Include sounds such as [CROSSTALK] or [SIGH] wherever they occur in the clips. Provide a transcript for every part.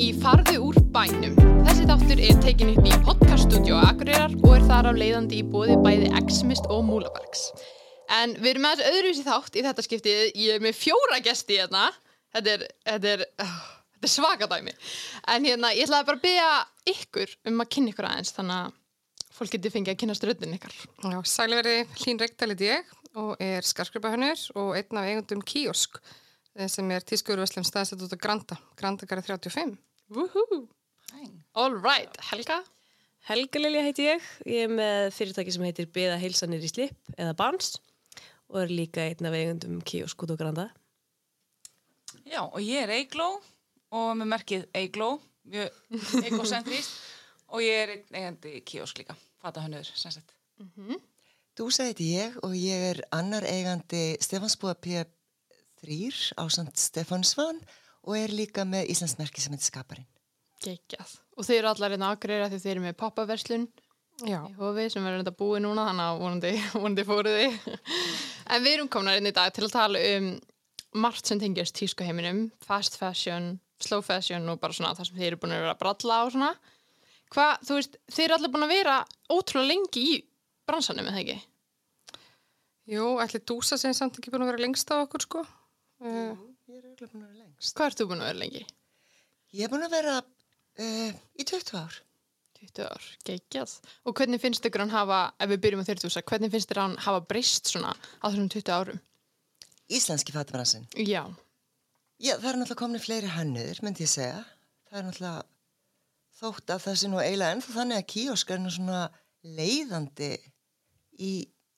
í Farðu úr bænum. Þessi þáttur er tekin upp í podcaststudio Akureyrar og er þar af leiðandi í bóði bæði Exmist og Múlabergs. En við erum þessu öðruvísi þátt í þetta skiptið. Ég er með fjóra gesti hérna. Þetta er, þetta er, uh, þetta er svaka dæmi. En hérna, ég ætlaði bara að byggja ykkur um að kynna ykkur aðeins þannig að fólk geti fengið að kynna ströndin ykkar. Já, sælverði Hlín Reykdalið ég og er skarskrippahönnur og einn af eigundum Kíosk sem er tískurverslum staðsett út á Granda, Grandagara 35. Woohoo! All right, Helga? Helga Lilja heiti ég. Ég er með fyrirtæki sem heitir Beða heilsanir í slip eða Barnes og er líka einn af eigundum Kíosk út á Granda. Já, og ég er Eigló og með merkið Eigló, mjög [LAUGHS] egocentrist og ég er einn eigandi Kíosk líka, fata hannur, sem sagt. Dúsa heiti ég og ég er annar eigandi Stefansbúa P3 á Sant Stefán Svan og er líka með Íslandsmerki sem heitir Skaparinn. Gekjað. Og þeir eru allar hérna aðgreira því þeir eru með pappaverslun Já, í hofi sem verður þetta búið núna þannig að vonandi, [LAUGHS] vonandi fóruð þið. en við erum komna inn í dag til að tala um margt sem tengjast tísku heiminum, fast fashion, slow fashion og bara svona það sem þeir eru búin að vera að bralla og svona. Hvað, þú veist, þeir eru allir búin að vera ótrúlega lengi í bransanum, eða ekki? jú, ætli Dúsa sem samt ekki búin að vera lengst á okkur sko. Uh, Ég er auðvitað búin að vera lengst. Hvað ert þú búin að vera lengi? Ég er búin að vera uh, í 20 ár. 20 ár, geggjað. Og hvernig finnst ykkur hann hafa, ef við byrjum á þér túsa, hvernig finnst þér hann hafa breyst svona á þessum 20 árum? Íslenski fattabransin. Já, Já, það er náttúrulega komin fleiri hannur, myndi ég segja. Það er náttúrulega þótt að það sé nú eiginlega ennþá þannig að kíosk er nú svona leiðandi í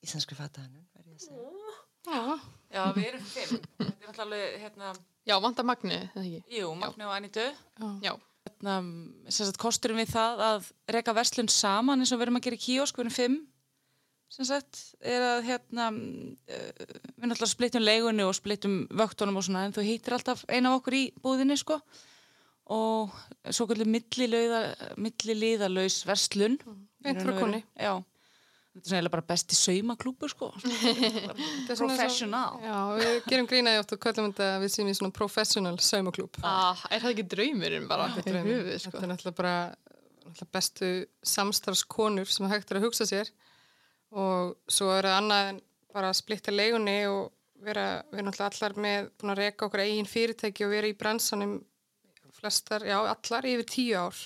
íslenski fattahannun, verði ég að segja. já, Já, við erum fimm. Þetta er náttúrulega, hérna, já, vanta Magni, eða ekki? jú, Magni og Anitu. Já, Hérna, sem sagt, kosturum við það að reka verslun saman eins og við erum að gera kíosk, við erum fimm, sem sagt, er að, hérna, uh, við náttúrulega splittum leigunni og splittum vöktunum og svona, en þú hýttir alltaf eina af okkur í búðinni, sko, og svo kvöldu milliliðalaus verslun. Frá raun og veru. kúnni. Já, þetta er svona eiginlega bara besti saumaklúpur, sko. [LAUGHS] þetta er Professional. Já, við gerum grínaði oft og kallum þetta að við séum í svona professional saumaklúb. ah, er það ekki draumurinn bara? Þetta í er höfuð, Þetta sko. er náttúrulega bara náttúrulega bestu samstarfskonur sem hægt er að hugsa sér og svo er það annað en bara að splitta leigunni og vera, við erum náttúrulega allar með búin að reka okkur eigin fyrirtæki og vera í bransanum flestar, já allar yfir tíu ár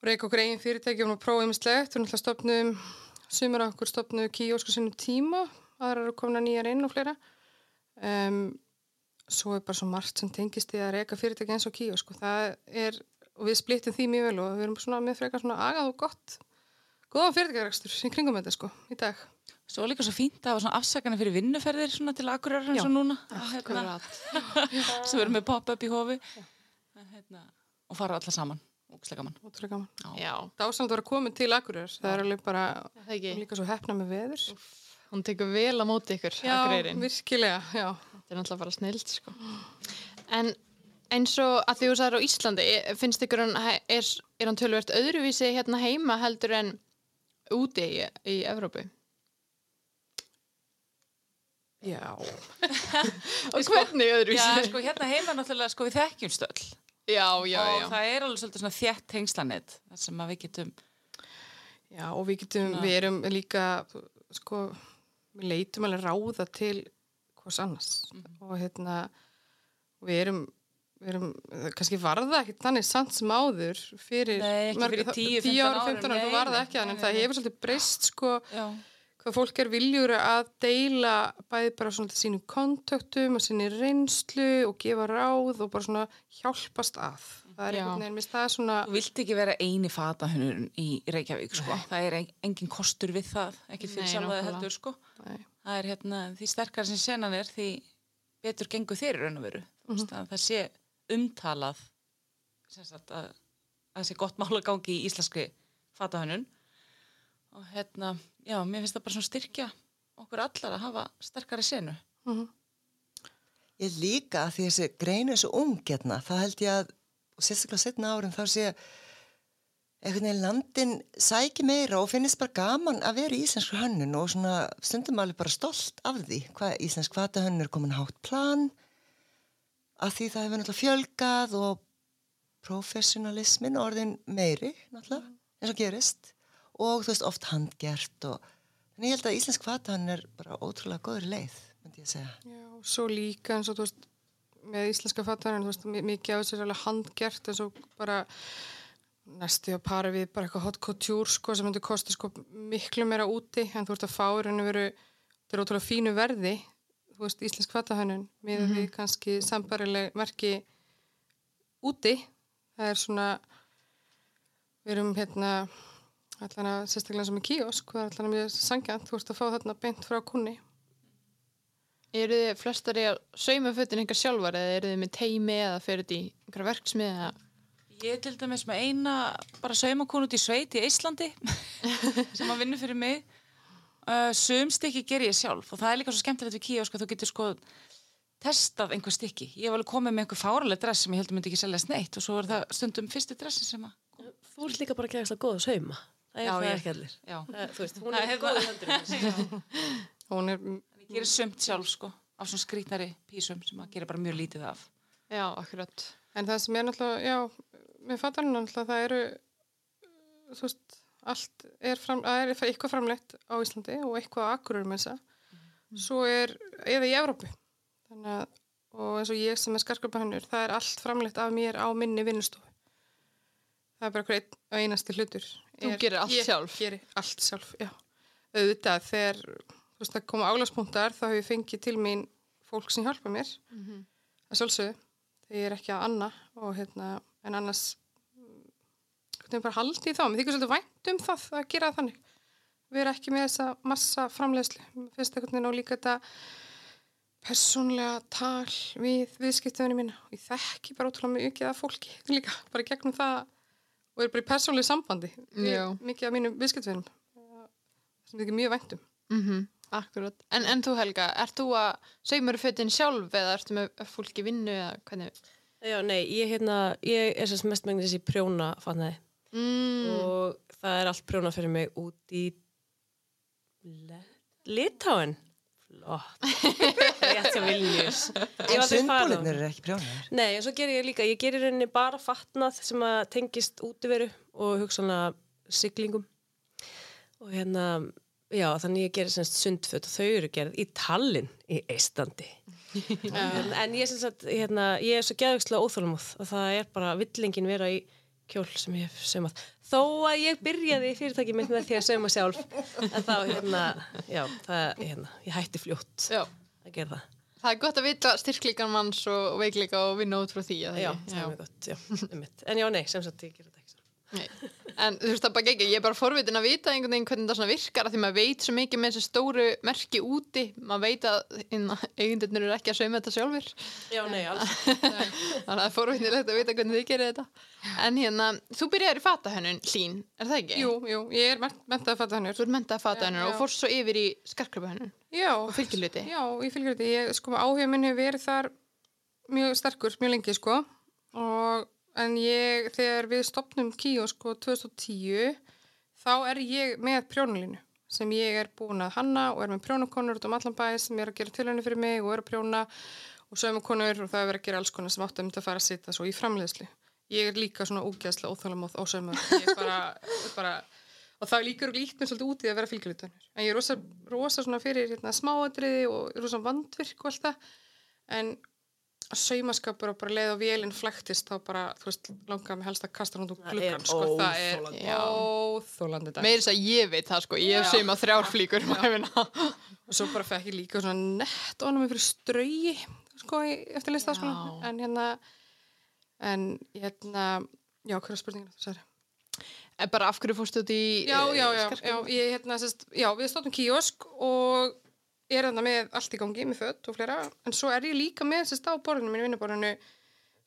og reka okkur eigin fyrirtæki og prófa ymmislegt, við náttúrulega stopnum sumur af okkur stopnum kíósku sinnum tíma, aðrar eru komin að nýjar inn og fleira. Um, svo er bara svo margt sem tengist í að reyka fyrirtæki eins og kíu sko. það er, og við splittum því mjög vel og við erum svona með frekar svona agað og gott góðan fyrirtækjarekstur í kringum þetta sko, í dag. Svo líka svo fínt að hafa svona afsakanir fyrir vinnuferðir svona til akkurar eins og núna. Hérna, [LAUGHS] sem verður með pop-up í hofi. Hérna, og fara allar saman ógislega gaman ótrúlega gaman Já, dásamt að vera komin til Akureyrar það er alveg bara, það ekki. líka svo hefna með veður Hún tekur vel á móti ykkur, já, Akureyrin. virkilega, já Þetta er náttúrulega bara snilt, sko. En eins og að því þú sagðir á Íslandi, finnst ykkur hann, er, er hann tölvert öðruvísi hérna heima heldur en úti í, í Evrópu? já, [LAUGHS] Og hvernig öðruvísi? Já, sko, hérna heima náttúrulega, sko, við þekkjum stöll já, já, og já. það er alveg svolítið svona þjætt hengslanett sem að við getum já og við getum, við erum líka sko, við leitum alveg ráða til hvers annars. Og hérna við erum, við erum kannski varða ekki þannig samt sem áður fyrir, fyrir 10, 15 ára, 15 ára, árum, þú varða ekki þannig. það hefur svolítið breyst sko. Já, hvað fólk er viljur að deila bæði bara svona sínum kontaktum og sinni reynslu og gefa ráð og bara svona hjálpast að. Það er einhvern veginn, það er svona þú vilt ekki vera eini fatahunurinn í Reykjavík, sko. Það er en- engin kostur við það ekki fyrir Nei, sjálfaði heldur, sko. Nei. það er hérna, því sterkar sem senan er því betur gengur þeir raun og veru. Veist að það sé umtalað sem sagt að að það sé gott mála gangi í íslenski fatahönnun og hérna, já, mér finnst það bara svona styrkja okkur allar að hafa sterkari senu. Ég líka að því þessi grein er svo ung hérna, það held ég að, og sérstaklega setna árum þá sé einhvern veginn landin sæki meira og finnist bara gaman að vera í íslensku hönnun og svona stundum alveg bara stolt af því hvað íslensk fatahönnun er komin hátt plan að því það hefur náttúrulega fjölgað og professionalismin orðin meiri, náttúrulega, eins og gerist og þú veist, oft handgert og þannig ég held að íslensk fatahann er bara ótrúlega góður leið, myndi ég segja. Já, og svo líka eins og þú veist með íslenska fattarinn, þú veist, mi- mikið af þessu er handgert eins og bara næstu að para við bara eitthvað hot couture sko sem myndi kosta sko miklu meira úti en þú ert að fá í raun og veru þetta er ótrúlega fínu verði þú veist, íslensk fattarhönnun með við kannski sambarileg merki úti það er svona við erum hérna allan að sérstaklega sem er kíosk það er allan að mjög sangjant, þú ert að fá þarna beint frá kunni Eru þið flestari að sauma fötin einhver sjálfar eða eru þið með teimi eða fyrir þetta í einhverja verksmið eða Ég er til dæmis með eina bara saumakonu út í sveit í Íslandi [LAUGHS] sem að vinna fyrir mig. Uh, sum stykki ger ég sjálf og það er líka svo skemmtilegt við kíósk að þú getur sko testað einhver stykki. Ég hef alveg komið með einhver fáraleg dress sem ég heldur myndi ekki selja sneitt og svo er það stundum fyrstu dressin sem að... Þú ert líka bara að gera góð að sauma. Það er Já, það ég- ekki allir. Já, Það, þú veist, hún Það er góð í höndunum. hún er ég gerir sumt sjálf sko af svona skrítnari písum sem að gera bara mjög lítið af. Já, akkurat En það sem er náttúrulega, já, með fattarinn náttúrulega það eru, þú veist, allt er, fram, það er eitthvað framleitt á Íslandi og eitthvað á Akureyri með þessa. Svo er, eða í Evrópu. Þannig að, og eins og ég sem er skarkjöpahönnur, það er allt framleitt af mér á minni vinnustofu. Það er bara hver einn og einasti hlutur. Þú er- gerir allt ég sjálf? Ég gerir allt sjálf, já. Auðvitað, þegar, þú veist, það koma álagspunktar, þá hef ég fengið til mín fólk sem hjálpa mér. að sjálfsögðu þegar ég er ekki að anna og hérna, en annars mm, hvernig bara haldi í þá, mér þykir svolítið vænt um það að gera það þannig við erum ekki með þessa massa finnst einhvern veginn og líka þetta persónlega tal við viðskiptöðunum mína og ég þekki bara ótrúlega mikið af fólki líka, bara gegnum það og er bara í persónlega sambandi. Við mikið af mínum viðskiptöðunum sem þykir mjög vænt um. Mm Akkurat. En, en þú Helga, ert þú að saumur fötin sjálf eða ertu með fólki í vinnu eða hvernig? Já, nei, ég, hérna, ég er sem mest megnis í prjóna fatnaði. Mm. og það er allt prjóna fyrir mig út í Litáin. Flott. Rétt. Ég hef En sundbólinnir eru ekki prjónar. Nei, en svo gerir ég líka, ég gerir rauninni bara fatnað sem að tengist útiveru og hugsanlega siglingum og hérna, já, þannig ég gerir semst sundföt og þau eru gerð í Tallinn í Eistandi [LAUGHS] en, en ég sem sagt, hérna, ég er svo geðvikslega óþólumóð að það er bara villingin vera í kjól sem ég hef saumað þó að ég byrjaði í fyrirtæki mitt með því að sauma sjálf en þá, hérna, já, það, hérna, ég hætti fljótt Já, að gera það það er gott að vita styrklíkan manns og veikleika og vinna út frá því Já, það er gott, já, einmitt. En já, nei, sem sagt, ég gera þetta ekki svo. Nei. En þú veist það bara ekki, ég er bara forvitin að vita einhvern veginn hvernig það svona virkar því maður veit svo mikið með þessu stóru merki úti, maður veit að eigendurnir eru ekki að sauma þetta sjálfur Já, nei, alls. [LAUGHS] þannig að það er forvitinilegt að vita hvernig þið gerir þetta. En hérna, þú byrjaðir í fatahönnun hlín, er það ekki? Jú, jú, ég er mentað að fatta hennur Þú ert mentað fatahönnun Já, og fórst svo yfir í skarkröpuhönnun Já, Já, ég fylgir þetta. Ég, sko, hefur verið þar mjög sterkur, mjög lengi, sko. Og, en ég, þegar við stopnum Kíó, sko, 2010, þá er ég með prjónulínu sem ég er búin að hanna og er með prjónukonur út um allan bæ sem er að gera tilhörni fyrir mig og er að prjóna og saumakonur og það er verið að gera alls konar sem áttu um þetta að fara að sitja svo í framleiðslu. Ég er líka svona úgeðslega óþálamóð á bara, bara og það líka líkt mér svolítið út í að vera fylgjulitanur en ég er rosa, rosa fyrir hérna, smáadriði og rosa vandvirk og allt það. En saumaskapur og bara leið og vélinn flæktist þá bara, þú veist, langaði mig helst að kasta hún úr gluggan, er sko, það er óþólandi dag Meir þess að ég veit það sko, ég hef saumað þrjár flíkur um og svo bara fekk ég líka svona nett ánum fyrir strauji sko, eftir listaskólan Já. en hérna en hérna, já, hverja spurningin? Þú sagði En bara af hverju fórstu út í já, eh, já, já, Skarðsgötu? já, ég, hérna, sest, já, við stóttum kíosk og ég er þarna með allt í gangi, með fött og fleira, en svo er ég líka með sest, á borðinu, mínu vinnuborðinu,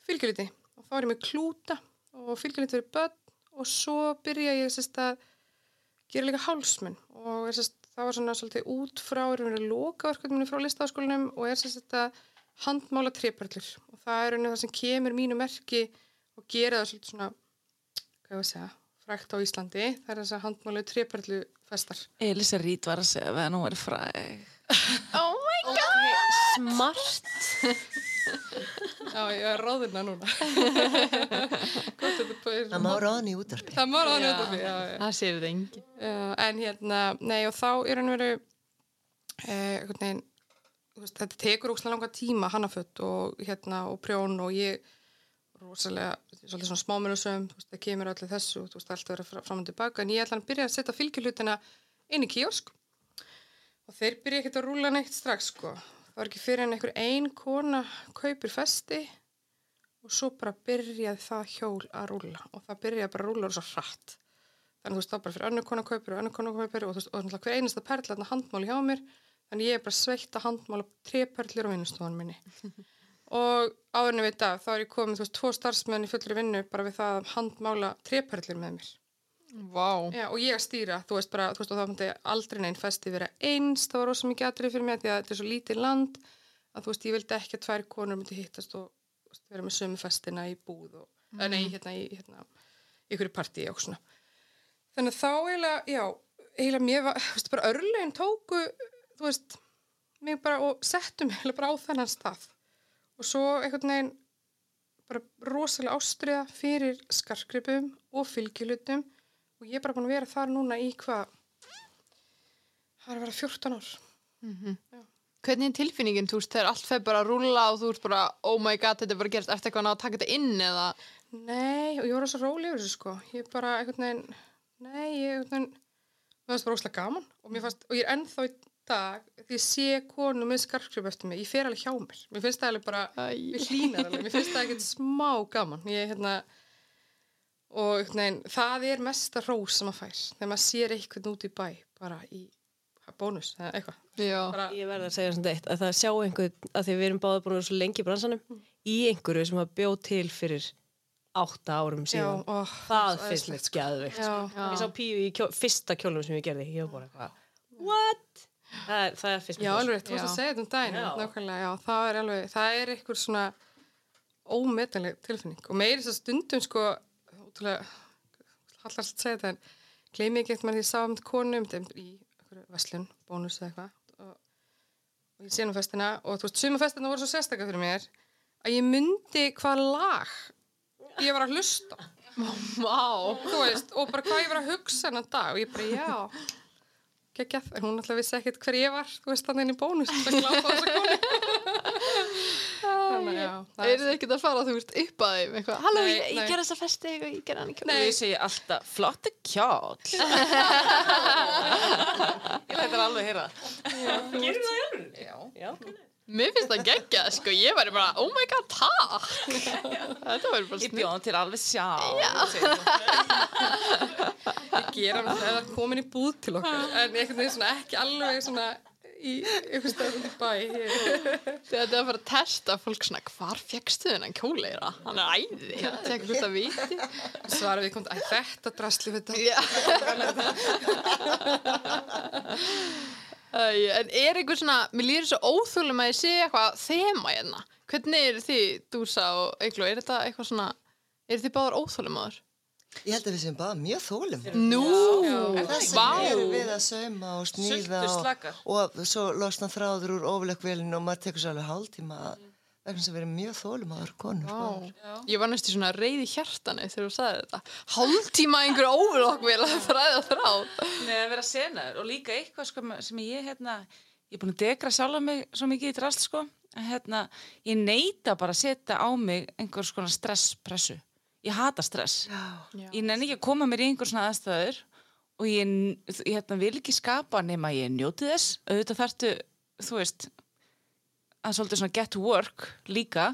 fylgjuliti og þá er ég með klúta og fylgjuliti fyrir börn og svo byrja ég sest, að gera líka hálsmenn og er, sest, það var svona svolítið út frá, erum við að loka verkefninu frá listaskólinum og er sest, að handmála trépörlur og það er rauninu það sem kemur mínu merki og gera það svolítið svona, hvað ég að segja, frækt á Íslandi, það er þess að handmálu trépörlu festar. Elisa Rít var að segja að hún væri fræg. Oh my god! Smart. [LAUGHS] Já, ég er ráðina núna. [LAUGHS] Það má ráðan í útarpi. Það má ráðina út af því, já, já. Það séu engin. Já, en hérna, nei og þá er hann verið eh, þetta tekur ókslega langa tíma hannafött og hérna og prjón og ég rosalega, svolítið svona veist, það kemur allir þessu þú veist, allt fra- fram og tilbaka en ég ætla að byrja að setja fylgjulutina inn í kiosk og þeir byrja ekkert að rúla neitt strax sko. Það var ekki fyrir en einhver ein kona kaupir festi og svo bara byrjaði það hjól að rúla og það byrjaði bara að rúla svo hratt. Þannig þú veist þá bara fyrir önnur kona kaupir og önnur kona kaupir og þú veist og náttúrulega hver einasta perla þarna handmáli hjá mér. Þannig ég er bara sveitt að handmála treperlir á vinnustofunum minni. [LAUGHS] Og áðurinn við það þá er ég komið þú veist tvo starfsmenn í fullri vinnu bara við það að handmála treperlir með mér Vá. Já, og ég að stýra, þú veist bara, þú veist, þá myndi aldrei neinn festi vera eins, það var rosa mikið atrið fyrir mig að því að þetta er svo lítið land að þú veist, ég vildi ekki að tvær konur myndi hittast og veist, vera með sömu festina í búð og, mm. nei, hérna í hérna, ykkur partí og svona þannig að þá eiginlega, já eiginlega mér var, [LAUGHS] þú veist, bara örlegin tóku þú veist, mig bara og settu mig eiginlega bara á þennan stað og svo einhvern veginn bara rosalega ástriða fyrir skarkripum og fylgjulutum og ég er bara búin að vera þar núna í hvað? Það er að vera 14 ár. Hvernig er tilfinningin, þú veist, þegar allt fer bara að rúlla og þú veist bara, oh my god, þetta er bara gerst eftir eitthvað að taka þetta inn eða? Nei, og ég var svo róleg yfir þessu sko. Ég bara einhvern veginn nei, ég einhvern veginn mér fannst bara óslega gaman. Og, fannst, og ég er ennþá í dag því ég sé konu með skarkrip eftir mig ég fer alveg hjá mér, mér finnst það alveg bara Æ. mér hlýnar alveg, mér finnst það ekkert smá gaman. Ég hérna og veginn, það er mesta rós sem maður fær, þegar maður sér eitthvað út í bæ bara í bónus eða eitthvað Já, bara, Ég verði að segja svona eitt að það sjá einhvern, að því við erum báði búin að vera svo lengi í bransanum, í einhverju sem að bjóð til fyrir átta árum já, síðan. ó, það finnst mér skjæðvikt. Já, já. Ég sá píu í kjó, fyrsta kjólum sem ég gerði, ég var bara eitthvað, what? Það, það finnst Já, mér alveg, þú varst Já. að segja þetta um daginn, Já. nákvæmlega, já, það er alveg, það er einhver svona ómetanleg tilfinning og meiri þess að stundum sko, útrúlega, hallast að segja þetta en gleymi ekki eftir maður því ég sá um konu um í veslun, bónus eða eitthvað. Og, og ég sé nú festina og þú veist, sumafestina voru svo sérstakka fyrir mér að ég myndi hvað lag ég var að hlusta Vá. þú veist, og bara hvað ég var að hugsa hennan dag. Og ég bara, já geggjað, en hún alltaf vissi ekkert hver ég var þú veist, þannig í bónus. Það glápa þessa konu þannig, já, það Er ekkert að fara, þú veist, upp að þeim eitthvað, halló, Nei, ég, ég ger þessa festi eitthvað, ég ger hann ekki Nei. Og ég segi alltaf, flotti kjál. [LAUGHS] ég læt það alveg heyra. Gerir það alveg? Já. Já. Mér finnst það geggjað, sko, ég væri bara, oh my god, takk [LAUGHS] Þetta væri bara Ég snill bjóðum til alveg sjá. ég gera hann þegar það komin í búð til okkur en einhvern veginn svona ekki alveg svona í einhvern stöðum í bæ Þegar þetta er að fara að testa fólk svona, hvar fjekkstu þennan kjóleira? Hann er æði, þetta er eitthvað hvort að viti. Svara við komið, æ, þetta drasli við þetta. En er einhver svona, mér líður svo óþúlum að ég sé eitthvað þema hérna. Hvernig eru þið, Dúsa og Egló, er þetta eitthvað svona, eru þið báðar óþúlum áður? Ég held að við séum bara mjög þólum. Nú, Þess vá vegna erum við að sauma og sníða og, og svo losna þráður úr ofleikvelinu og maður tekur svo alveg hálftíma vegna sem við erum mjög þólum áður konur. Vá. Ég var næstu svona reyði hjartanu þegar þú sagði þetta. Hálftíma einhver óvölokkvél að þræða þráð. Nei, að vera senaður og líka eitthvað sko, sem ég hérna, ég er búin að degra sjálfa mig svo mikið í drast sko, að hérna, ég neita bara að setja á mig einhvers konar stresspressu. Ég hata stress. Já. Ég nenni ekki að koma mér í einhver svona aðstæður og ég, ég hérna, vil ekki skapa nema ég njóti þess. Auðvitað þarftu, þú veist, að svolítið svona get to work líka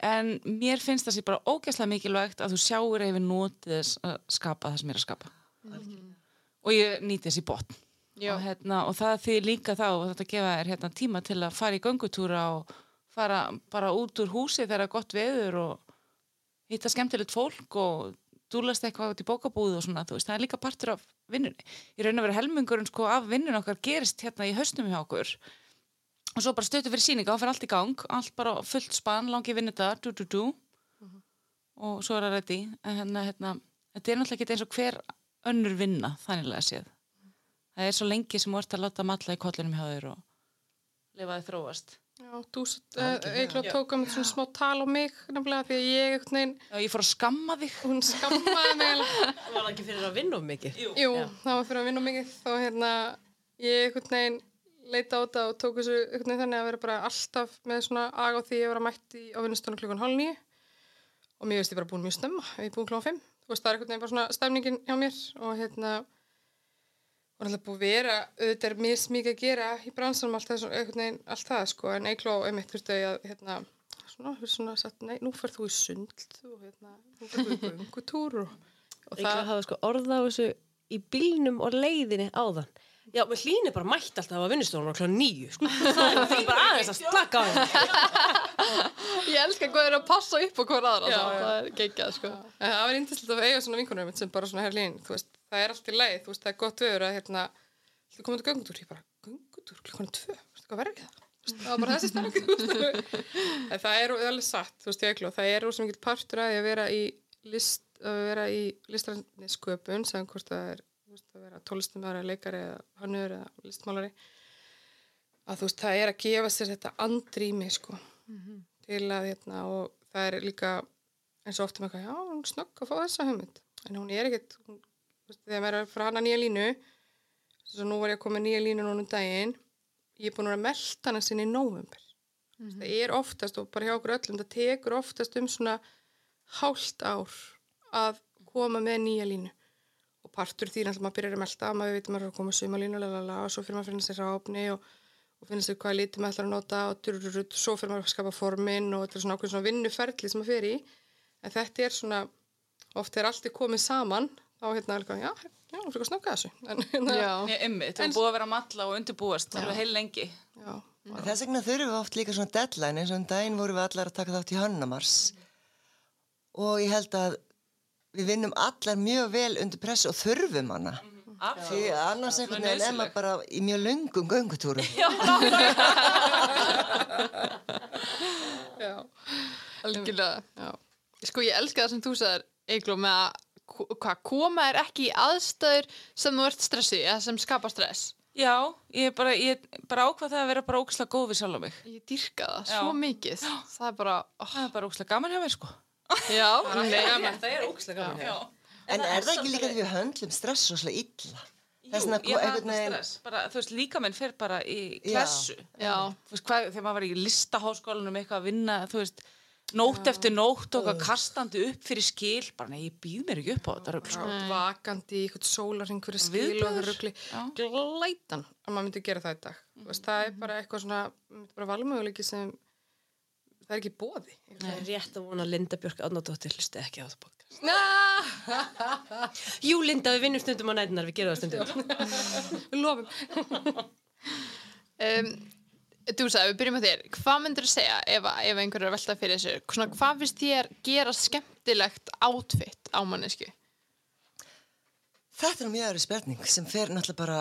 en mér finnst það sér bara ógæslega mikilvægt að þú sjáur ef við notið þess að skapa það sem ég er að skapa og ég nýti þess í botn Já. og, hérna, og það þýðir líka þá og þetta gefa þér hérna, tíma til að fara í göngutúra og fara bara út úr húsi þegar það er gott veður og hitta skemmtilegt fólk og dúlast eitthvað út í bókabúðu og svona, þú veist, það er líka partur af vinnunni. Ég raun að vera helmingurinn sko af vinnun okkar gerist hérna í haustum hjá okkur. Og svo bara stötu fyrir síninga og fyrir allt í gang, allt bara fullt spann, langi vinnudagar, du, du, du og svo er það ready. En hérna, hérna, þetta er náttúrulega ekki eins og hver önnur vinna, þannig séð. Það er svo lengi sem ert að láta matla í kollinum hjá þér og lifa þið þróast Já, þú eiginlega tók um svona smá tal á mig nefnilega því að ég einhvern veginn, Já, ég fór að skamma þig. hún skammaði mig alveg. [LAUGHS] Var það ekki fyrir að vinna um mikið? Jú, það var fyrir að vinna mikið. Þá hérna, ég einhvern veginn leita á þetta og tók þessu einhvern veginn þannig að vera bara alltaf með svona aga á því að ég var að mætti á vinnustónu klukkan hálf nýju og mér veist ég bara búin mjög snemma, ég er búin klukkan fimm, þú veist það er einhvern veginn bara svona stefningin hjá mér og hérna og náttúrulega búið að vera, auðvitað er mis mikið að gera í bransanum allt það, allt það sko, en eikló einmitt þurftu að hérna, svona, fyrir svona sagt, nei, nú fer þú í sundl og hérna, nú fer þú í göngutúr og, og Ekki að hafa sko orða á þessu í bílnum og leiðinni áðan. Já, með hlýni bara mætti alltaf að vinnustofnum á klá nýju, sko. [LAUGHS] Það er bara aðeins að slaka á henni. Ég elska hvað þeir að passa upp á hver aðra Já, svo. já. það er geggjað sko. En það var índislegt að eiga svona vinkunum sem bara svona herrlín, þú veist, það er allt í leið, þú veist, það er gott veður að hérna, þú komið til göngutúr, ég bara, göngutúr, klukkan er tvö, veistu hvað verður það? Þú veist, Það var bara þessi stærk, [LAUGHS] þú veist, það er alveg satt, þú veist, ég ekki, það er rosa mikið partur að að vera í list, að vera í listræðinni sköpun, sem hvort það er, þú veist, að vera tólistumæður eða leikari eða hannur eða listmálari, að þú veist, það er að gefa sér þetta andrými, sko, til að, hérna, og það er líka eins og ofta með eitthvað, já, hún snögg að fá þessa hugmynd. En hún er ekkert hún, þú veist, þegar maður er að fara hana nýja línu svo nú var ég að koma nýja línu núna um daginn ég er búin að að melta hana sinni í nóvember. Það er oftast og bara hjá okkur öllum það tekur oftast um svona hálft ár að koma með nýja línu. Og partur því náttúrulega maður byrjar að melta maður veitum maður er að koma sumalínu og svo fyrir maður að finna sér ráfni og, og finna sér hvaða lítið maður ætlar að nota og durururut, svo fyrir maður að skapa formin og þetta er svona ákveðin svona vinnuferli sem maður fer í. En þetta er svona oft er allt komið saman þá hérna er eitthvað, já, já, hún fyrir að snögga þessu. En hérna, Já. Ég ummi, það er búið að vera að matla og undirbúast alveg heil lengi. já, En Þess vegna þurfum við oft líka svona deadline eins og um daginn vorum við allar að taka þátt í Hönnamars og ég held að við vinnum allar mjög vel undir pressu og þurfum hana. Því að annars einhvern veginn er maður bara í mjög löngum göngutúrum. [LAUGHS] Já, Algjörlega. já, Sko ég elska það sem þú sagðir, Eigló, með að hvað, koma er ekki í aðstæður sem þú ert stressuð, eða sem skapa stress. Já, ég er bara, ég bara ákvað það að vera bara ókslega góð við sjálf á mig. Ég dýrka það Já. svo mikið. Það er bara, oh, Það er bara ókslega gaman hjá mér, sko. já, [LAUGHS] Það er ógæslega gaman. Já. En er það ekki líka því við höndlum stress svo slega illa? Jú, ég hata veginn- stress. Bara, þú veist, líka minn fer bara í Já. klessu. já, Þú veist, hvað, þegar maður var í listaháskólanum eitthvað að vinna, þú veist, nótt eftir nótt og kastandi upp fyrir skil, bara nei, ég býð mér ekki upp á þetta rugl, sko. vakandi í eitthvað sólarring fyrir skil og Viðbjóður. það ruggli glætan að maður myndi gera það í dag mm veist, það er bara eitthvað svona valmöguleiki sem það er ekki bóði Það er rétt að vona að Linda Björk Árnadóttir hlusti ekki á þetta podcast. Ah! [LAUGHS] Jú, Linda, við vinnum stundum á nætunar, við gerum það stundum. við lofum [LAUGHS] um, þú sagði, við byrjum að þér. Hvað myndir þú segja ef, ef einhver er að velta fyrir þessu? Svona, hvað finnst þér gera skemmtilegt outfit á mannesku? Þetta er mjög aðri spurning sem fer náttúrulega bara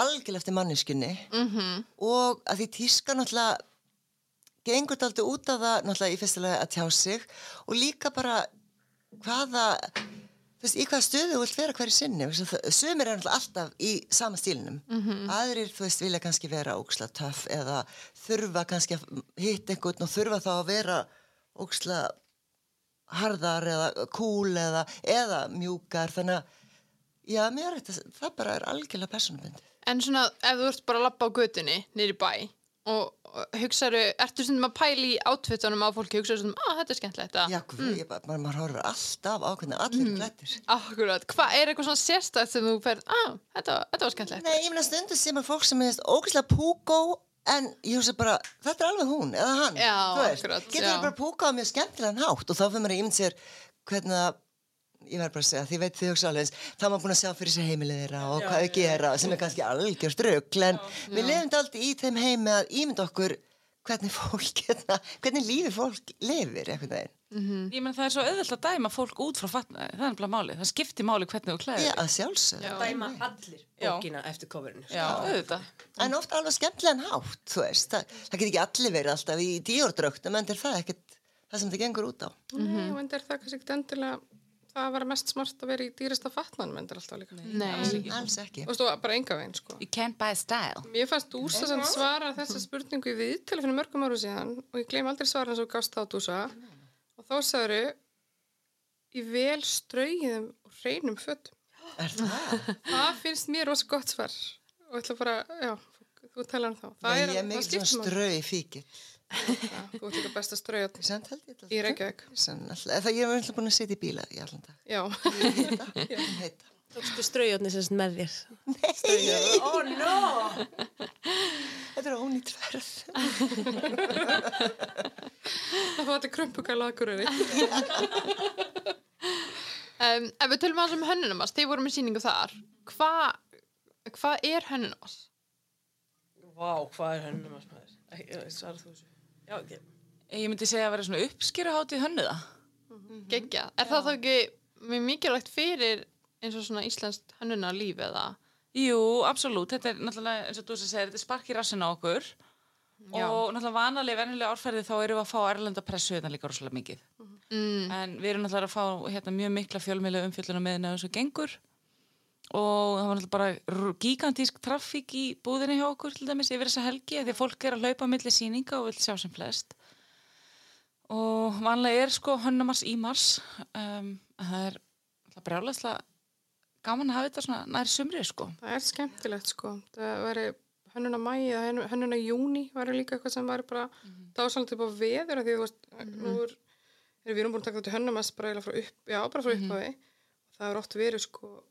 algjörlega eftir manneskunni -hmm. og að því tíska náttúrulega gengur aldrei út af það náttúrulega í fyrsta lagi að tjá sig og líka bara hvaða þú veist, í hvaða stöðu þú vilt vera hverju sinni sumir er alltaf í sama stílinum -hmm. aðrir, þú veist, vilja kannski vera óksla töff eða þurfa kannski að hitta einhvern og þurfa þá að vera óksla harðar eða cool eða, eða mjúkar þannig að já, mér er þetta, það bara er algjörlega personabundið. En svona, ef þú ert bara að labba á götunni nýri bæ og, og hugsaðu, ertu stundum að pæla í outfitunum á fólki, hugsaðu stundum, að þetta er skemmtilegt að Já, guð, ég bara, maður, horfir alltaf á hvernig allir mm. klættir. Akkurat, hvað er eitthvað svona sérstætt sem þú ferð, að, þetta, var- þetta var skemmtilegt? Nei, ég meina stundu sem að fólk sem er ógæslega púkó en ég hugsa bara, þetta er alveg hún eða hann, Já, þú veist, akkurat, getur það bara púkó á mjög skemmtilegan hátt og þá fyrir maður að ímynd sér hvernig að ég verð bara að segja, því veit þið hugsa alveg þá er maður búin að sjá fyrir sér heimilið þeirra og hvað þau gera sem er kannski algjörst rugl en við lifum aldrei í þeim heimi að ímynda okkur hvernig fólk, [LAUGHS] hérna, hvernig lífi fólk lifir einhvern veginn. Ég menn það er svo auðvelt að dæma fólk út frá fatnaði, það er bara máli, það skiptir máli hvernig þú klæðir Já, að sjálfsögðu. Dæma allir Já. bókina eftir coverinu. Já, auðvitað. En oft alveg skemmtilegan hátt, þú veist. Það, það get ekki allir verið alltaf í díordröktum, en er það ekkert það sem það gengur út á. Nei, og enda er það kannski ekkert endilega það var mest smart að vera í dýrasta fatnan mendur alltaf líka. Nei. alls ekki. Alls ekki. Og stóð bara enga veginn, sko. You can't buy style. Mér fannst Dúsa sem svara þessa spurningu í viðtölu fyrir mörgum árum síðan og ég gleym aldrei svara eins og gafst þá Dúsa og þá sagður í vel strauðum og hreinum fötum. Er það? Það finnst mér rosa gott svar og ég ætla bara, já, þú talar um þá. Það Nei, er, ég er mikið svona máli. Þú ert líka held ég þetta. í Reykjavík. Það ég er alltaf búin að sitja í bíla í allan dag. Já, heita. Tókstu straujarnir sem með þér. Ó, oh, no! Þetta er ónýtt verð. það krumpugala akureyri. [LAUGHS] Um, ef við tölum aðeins um hönnunumast, þið voru með síningu þar, hvað hva er hönnunumast? Vá, hvað er hönnum að smæður? Svarar þú þessu? Já, ok. Ég myndi segja að vera svona uppskýruháttið hönnuða. Gekkja. Er það þá ekki mjög mikilvægt fyrir eins og svona íslenskt hönnuna líf eða? Jú, absolutt. Þetta er náttúrulega, eins og þú sem segir, þetta spark í rassinu á okkur. Já. Og náttúrulega vanalega, venjulega árferði þá erum við að fá erlenda pressu þetta líka rosalega mikið. Mm. En við erum náttúrulega að fá hérna, mjög mikla fjölmiðlega umfjölluna með henni þessu gengur. Og það var náttúrulega bara gigantísk traffík í búðinni hjá okkur til dæmis yfir þessa helgi. Því fólk er að hlaupa milli síninga og vil sjá sem flest. Og vanlega er sko hönnumars í mars. Um, það er náttúrulega brjálæslega gaman að hafa þetta svona nær sumri sko. Það er skemmtilegt sko. Það væri hönnuna mæi eða hönnuna júni væri líka eitthvað sem væri bara Mhm. dásalega upp á veður af því þú veist, nú er, er við erum búin að taka þetta hönnumast bara eiginlega frá upp, já, bara frá Mhm. upphafi og það er oft verið sko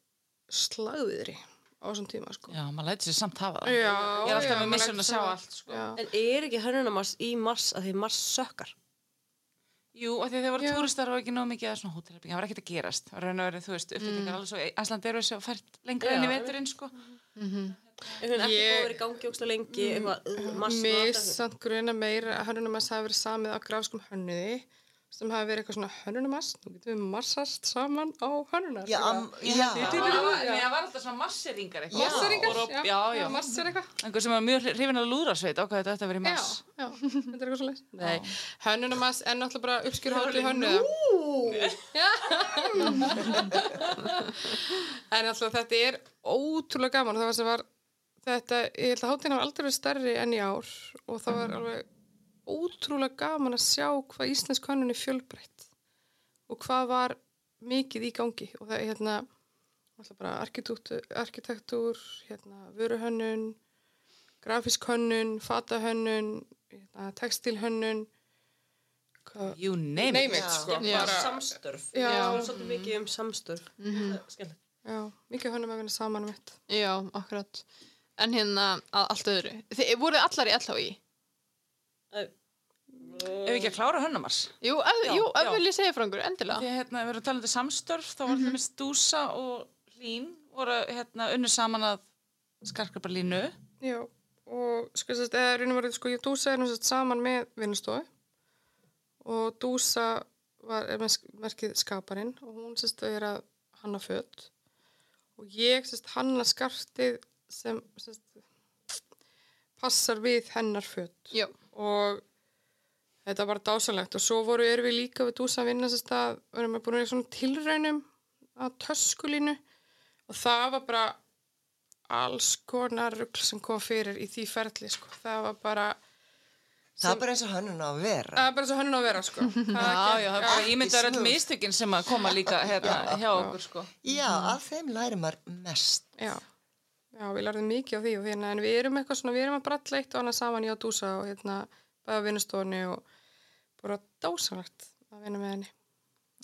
slagviðri á þessum tíma sko. Já, maður læti sér samt hafa það. Já, Ég er alltaf já, með missun að sjá allt sko. En er ekki hönnunamars í mars að því mars sökkar? Jú, af því að þeir voru túristar og ekki nóg mikið að svona hótelherbyggja, það var ekkert að gerast. Það var raun og verið, þú veist, uppfyllingar alveg svo, Æsland eru þessi að fært lengra inn í veturinn sko. Ef hún ekki Ég- búið að vera í gangi ógst lengi, eitthvað, uh, mars Mér samt gruna meira að hönnunumast hafi verið samið á grafskum hönnuði sem hafi verið eitthvað svona hönnunumast nú getum við marsast saman á hönnunar Já, am, Já, já. það var, nei, það var alltaf svona masseringar eitthvað. Masseringar, já, Já, já. massir eitthvað. Einhver sem var mjög hrifin að lúðrasveit ákvæði þetta að vera í Já, mass. já, [LAUGHS] þetta er eitthvað svo leys Nei, hönnunumast er náttúrulega bara í hönnuða [LAUGHS] En alltaf þetta er ótrúlega gaman. Það var sem var þetta, ég held að hátíðin var aldrei verið stærri enn í ár og það var alveg ótrúlega gaman að sjá hvað íslensk hönnun er fjölbreytt og hvað var mikið í gangi og það er hérna bara arkitektúr hérna, vöruhönnun grafísk hönnun, fatahönnun hérna, textilhönnun You name, Name it. it, Já. sko. Já. Bara, Samstörf. Já. Svolítið mikið um samstörf. Mm -hmm. já, mikið hönnum að vinna saman um mitt. Já, akkurat. En hérna, að allt öðru. Þið voruð allar í LHI? Ef ekki að klára hönnumars. Jú, ef, Já, jú, já. vil ég segja frá einhverju, endilega. Að hérna, við erum talandi um samstörf, þá var mm -hmm. Dúsa og Hlín voru hérna unnu saman að skarkrabarlínu. Já, og sko sérst, eða raunum verið, sko, ég Dúsa er sérst saman með vinnustofu og Dúsa var, er með merkið skaparinn og hún sérst er að hanna fött og ég sérst hanna skartið sem sérst passar við hennar Já. og þetta var dásalegt og svo voru við líka við Dúsa að vinna sérst að við erum búin að vera í svona tilraunum að töskulínu og það var bara alls konar rugl sem kom fyrir í því ferli sko. það var bara Það er bara eins og hönnun á að vera. það er bara svo hann að vera sko. [LAUGHS] Já, já, það er bara ímyndar öll smooth. mistökin sem að koma líka hérna hjá okkur, sko. Já, af þeim læri maður mest. já, já, við lærðum mikið á því og hérna, en við erum eitthvað svona, við erum að bralla eitt og annað saman í á dúsa og hérna bæða vinnustofni og bara dásalegt að vinna með henni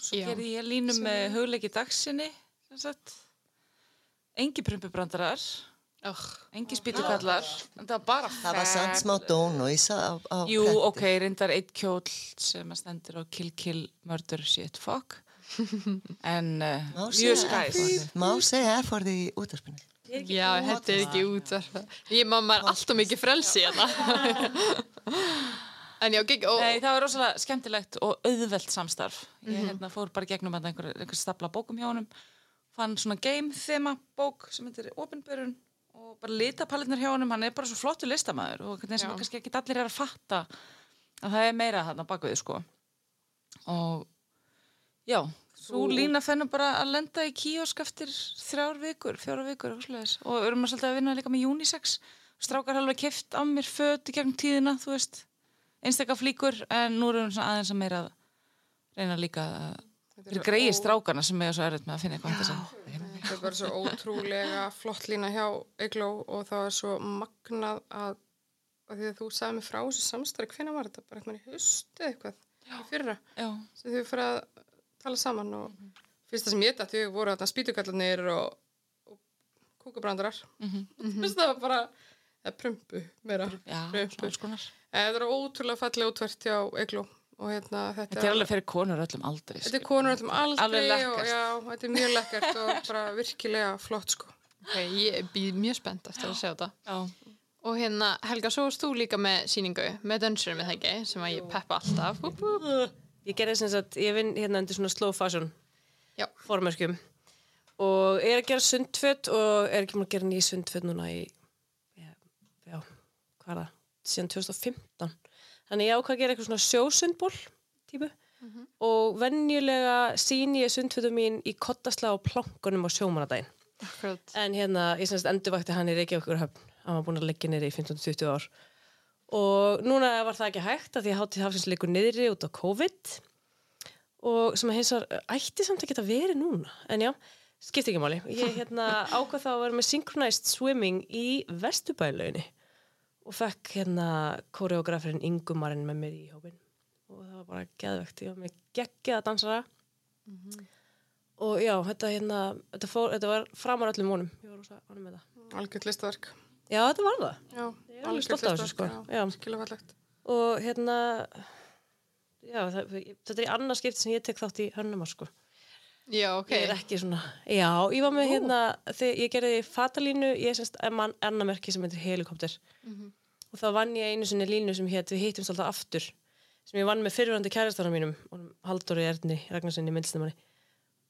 Svo Já. gerði ég línu með hugleiki dagsinni, sem sagt. Engi prumpubrandarar, Oh. engi spýtukallar, en það var bara Það var samt smá dón og ísa á, á Jú, prenti. ok, reyndar eitt kjól sem að stendur á kill, kill, murder, shit, fuck. [LAUGHS] En uh, Má mjög. F-orðið. Má segja F-orðið í útarpinu. Já, þetta er ekki út. Ég mamma er alltaf mikið frelsi hérna. [LAUGHS] en já, gegg, og, Nei, það var rosalega skemmtilegt og auðvelt samstarf. Ég hérna, fór bara gegnum þarna einhver, einhver stapla bókum hjá honum, fann svona game þema bók sem heitir Opinberun og bara litapalitnar hjá honum, hann er bara svo flottu listamæður og sem Já. kannski ekki allir er að fatta að það er meira þarna baku við, sko. Og já, Svo lína fennum bara að lenda í kíosk eftir þrjár vikur, fjóra vikur og við erum að að vinna líka með unisex strákar halvað keft á mér föt í gegnum tíðina, þú veist einstakka flíkur, en nú erum við aðeins að meira að reyna líka að fyrir greiði strákarna sem er svo erfitt með að finna eitthvað að. Þetta er bara svo ótrúlega flott lína hjá Eigló og það var svo magnað að, að því að þú sagði mig frá þessu samstarfi, hvenær var þetta? Bara eitthvað í eða eitthvað í fyrra Já, sem þau fyrir að tala saman og fyrsta sem ég dætti voru þarna spýtukallarnir og, og kúkabrandarar Mhm. fyrst það var bara eða prumpu meira konar. Eh, þetta er ótrúlega fallega útvert hjá Eigló og hérna þetta, Þetta er alveg fyrir konur öllum aldrei. þetta er konur öllum aldrei Alveg og já, þetta er mjög lekkert og bara virkilega flott sko Ok, ég býð mjög spennt eftir að sjá þetta. Já, Og hérna, Helga, svo varst þú líka með síningu, með dönsurum með það ekki, sem að ég peppa alltaf. Úp, úp. Ég gerði sem sagt, ég vinn hérna undir svona slow fashion Já. formörkjum og er að gera sundföt og er ekki múin að gera nýja sundföt núna í hvað er það? Síðan 2015 Þannig ég ákvað að gera eitthvað svona sjósundból típu og venjulega sín ég sundfötum mín í kottasla á plankunum á sjómanadaginn Akkurat. En hérna, ég semst endurvakti hann í Reykjavíkur höfn. Hann var búin að leggja niður í 15-20 ár. Og núna var það ekki hægt að því að hátíð hafsins leikur niðri út á COVID. Og sem að hins var, ætti samt að geta verið núna. En já, skipti ekki máli. Ég hérna ákvað þá að vera með synchronized swimming í Vesturbælauginni. Og fekk hérna koreografurinn Ingumarinn með mér í hópin. Og það var bara geðvegt. Ég var með geggjaða dansara og já, þetta, hérna, þetta, fór, þetta var framar öllum vonum ég var rosa ánum með það algjört listaverk já, þetta var það já, Ég er alveg stolt af þessu, sko. Já. fallegt og hérna já, það, þetta er í annað skipt sem ég tek þátt í hönnumar sko Já, ok. ég er ekki svona, já, ég var með hérna þegar ég gerði fatalínu ég er semst annar merki sem heitir helikopter. Og þá vann ég einu sinni línu sem hétt við hittumst alltaf aftur sem ég vann með fyrirvændi kærastara mínum Halldóri Erni Ragnarssoni myndlistamanni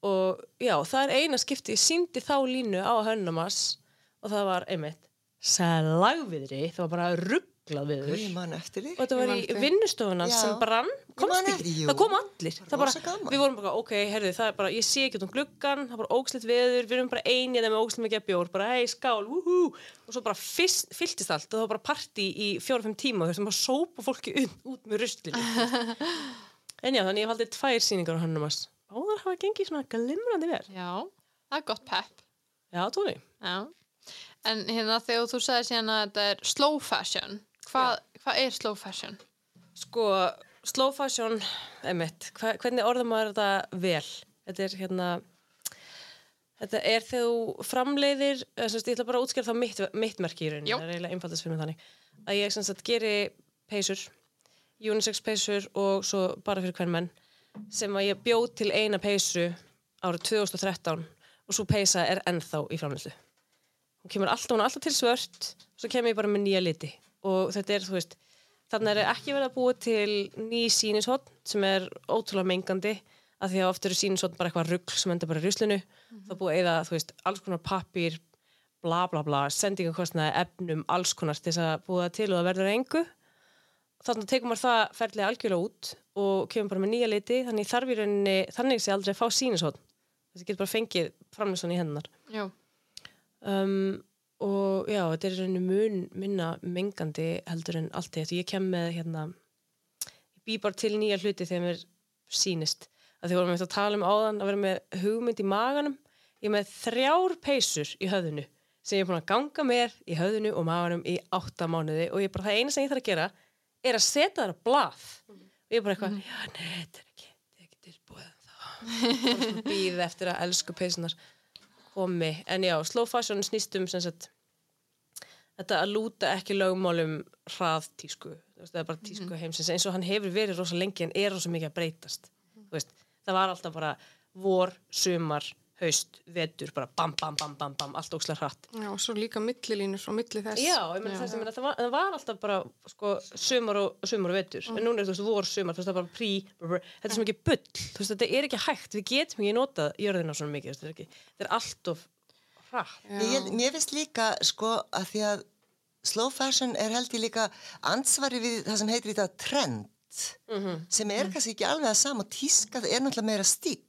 og já, það er eina skipti ég síndi þá línu á Hönnumas og það var einmitt slagviðri, það var bara rugglað viður Ég man eftir því. og þetta var í eftir því. vinnustofuna Já. sem brann Ég komst man ekki, eftir því, jú. það kom allir það bara, við vorum bara, ok, herðu, það er bara ég sé ekki út um gluggan, það er bara ógslitt veður við erum bara einið með ógslitt mikið bjór bara, hei, skál, wúhú og svo bara fyrst, fylltist allt og það var bara partí í fjóra-fimm tíma, þau sem bara sópa fólki [LAUGHS] út, út með rustlinu en já, þannig ég valdi tvær sýningar á Hannumars báðar hafa gengið svona glimrandi vel Já, það er gott pepp. já, tóni Já. En hérna þegar þú sagði síðan að þetta er slow fashion, hvað, hvað er slow fashion? Sko, slow fashion, einmitt, hva, hvernig orðum maður þetta vel? Þetta er hérna, þetta er þegar þú framleiðir, ég ætla bara að útskjara það mitt, mitt merki í rauninni, Já. það er eiginlega einfaldast fyrir mig þannig, að ég sagt geri peysur, unisex peysur og svo bara fyrir hvern menn, sem að ég bjóð til eina peysu árið 2013 og svo peysa er ennþá í framleiðslu hún kemur alltaf, hún er alltaf til svört svo kemur ég bara með nýja liti og þetta er, þú veist, þannig er ekki verið að búa til ný sínishotn sem er ótrúlega mengandi af því að oft eru sínishotn bara eitthvað rugl sem endur bara í ruslinu, þá búið eða þú veist, alls konar pappir bla bla bla, sendingakostnaði, efnum alls konar til þess að búa til og það verður að engu. Þannig tekur maður það ferðlega algjörlega út og kemur bara með nýja liti þannig þarf í rauninni, þannig sé aldrei að fá sínishotn þessi getur bara fengið framlýsson í hennar. Já. um, og já, þetta er rauninni mun minna mengandi heldur en allt þetta ég kem með hérna ég bý bara til nýja hluti þegar mér sýnist. Að því vorum við að tala um áðan að vera með hugmynd í maganum. Ég með þrjár peysur í höfðinu sem ég er búin að ganga með í höfðinu og maganum í átta mánuði. Og ég bara það eina sem ég þarf að gera er að setja það á blað. Og ég er bara eitthvað, já, nei, þetta er ekki, þetta er ekki tilbúið þá [LAUGHS] býð eftir að elsku peysunar komi, en já, slow fashion snýst um sem sagt þetta að lúta ekki lögmálum hrað tísku, það er bara tísku heimsins. Eins og hann hefur verið rosa lengi en er rosa mikið að breytast, þú veist það var alltaf bara vor, sumar haust, vetur, bara bam, bam, bam, bam, bam allt ókslega hratt. Já, og svo líka millilínur og milli þess. Já, ég meina þess að það, var, það var alltaf bara sko, sumar, og, sumar og vetur. En núna er veist vor, veist það er bara prí brr, brr. þetta er svo mikið bull, þú veist þetta er ekki hægt. Við getum ekki notað jörðina svona mikið þetta er, ekki, þetta er allt of hratt. Ég, mér finnst líka sko að því að slow fashion er held ég líka ansvari við það sem heitir í þetta trend sem er kannski ekki alveg að sama og tíska það er náttúrulega meira stíl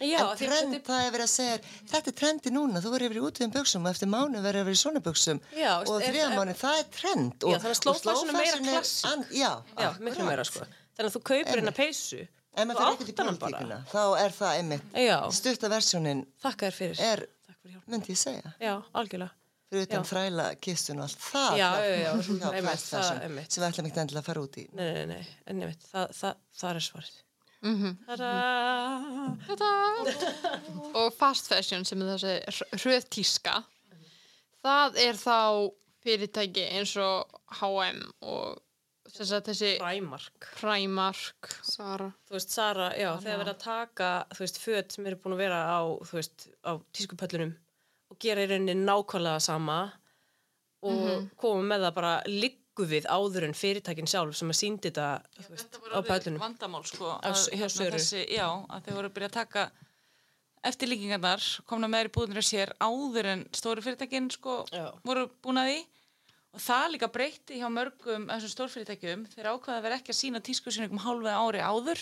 Já, en trend, það er verið að segja þetta er trendi núna, þú verður yfir í útíðum buksum og eftir mánu verður yfir í svona buksum Já, og þriða mánu, það er trend og, og er meira klassík. an- Já, Já, miklu meira sko. Þannig að þú kaupir hérna peysu Ef maður fyrir ekkert í pólitíkuna, þá er það einmitt Já, stutta versjónin þakka þér fyrir. er, fyrir myndi ég segja. Já, algjörlega fyrir utan þræla kistun og allt það Já, er já, já, [LAUGHS] já, einmitt, það- einmitt. sem við ætlum ekki endilega að fara út í Nei, nei, nei, en nefnt, það, það, það er svarið Mhm. Tada! og fast fashion sem er þessi hröð tíska það er þá fyrirtæki eins og H&M og þess að þessi Primark Primark Sara. Þú veist, Sara, já, þegar verið að taka þú veist, föt sem eru búin að vera á þú veist, á tískupöllunum og gera í rauninni nákvæmlega sama og koma með það bara liggu við áður en fyrirtækin sjálf sem að síndi þetta þú veist, Þetta á var alveg pöllunum. vandamál sko að, hjá hérna, þessi, já, að þeir voru að byrja að taka eftirlíkingarnar komna með þær í búðinir sér áður en stóru fyrirtækin sko Já. voru búin að því. Og það líka breytti hjá mörgum þessum stórfyrirtækjum. Þeir ákvaða að vera ekki að sína tískusýningum hálfið ári áður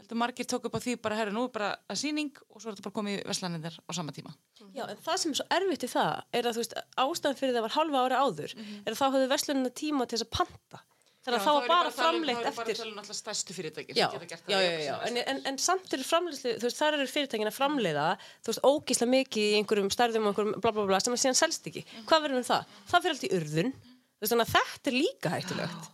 heldur margir tók upp á því bara herru nú bara að síning og svo er þetta bara komið í verslanindar á sama tíma. Já, en það sem er svo erfitt í það er að þú veist, ástæðan fyrir það var halva ári áður er að þá höfðu verslunina tíma til þess að panta. Þannig að það var bara framleitt eftir. Það er bara stærstu fyrirtækin Já, sem geta gert já, það já, já, en, en, en samt eru framleiðslu, þú veist, þar eru fyrirtækin að framleiða, þú veist, ógísla mikið í einhverjum stærðum og einhverjum bla bla bla sem að síðan selst ekki. Hvað verður um það? Það fyrir allt í urðun, þú veist, þannig að þetta er líka hættulegt.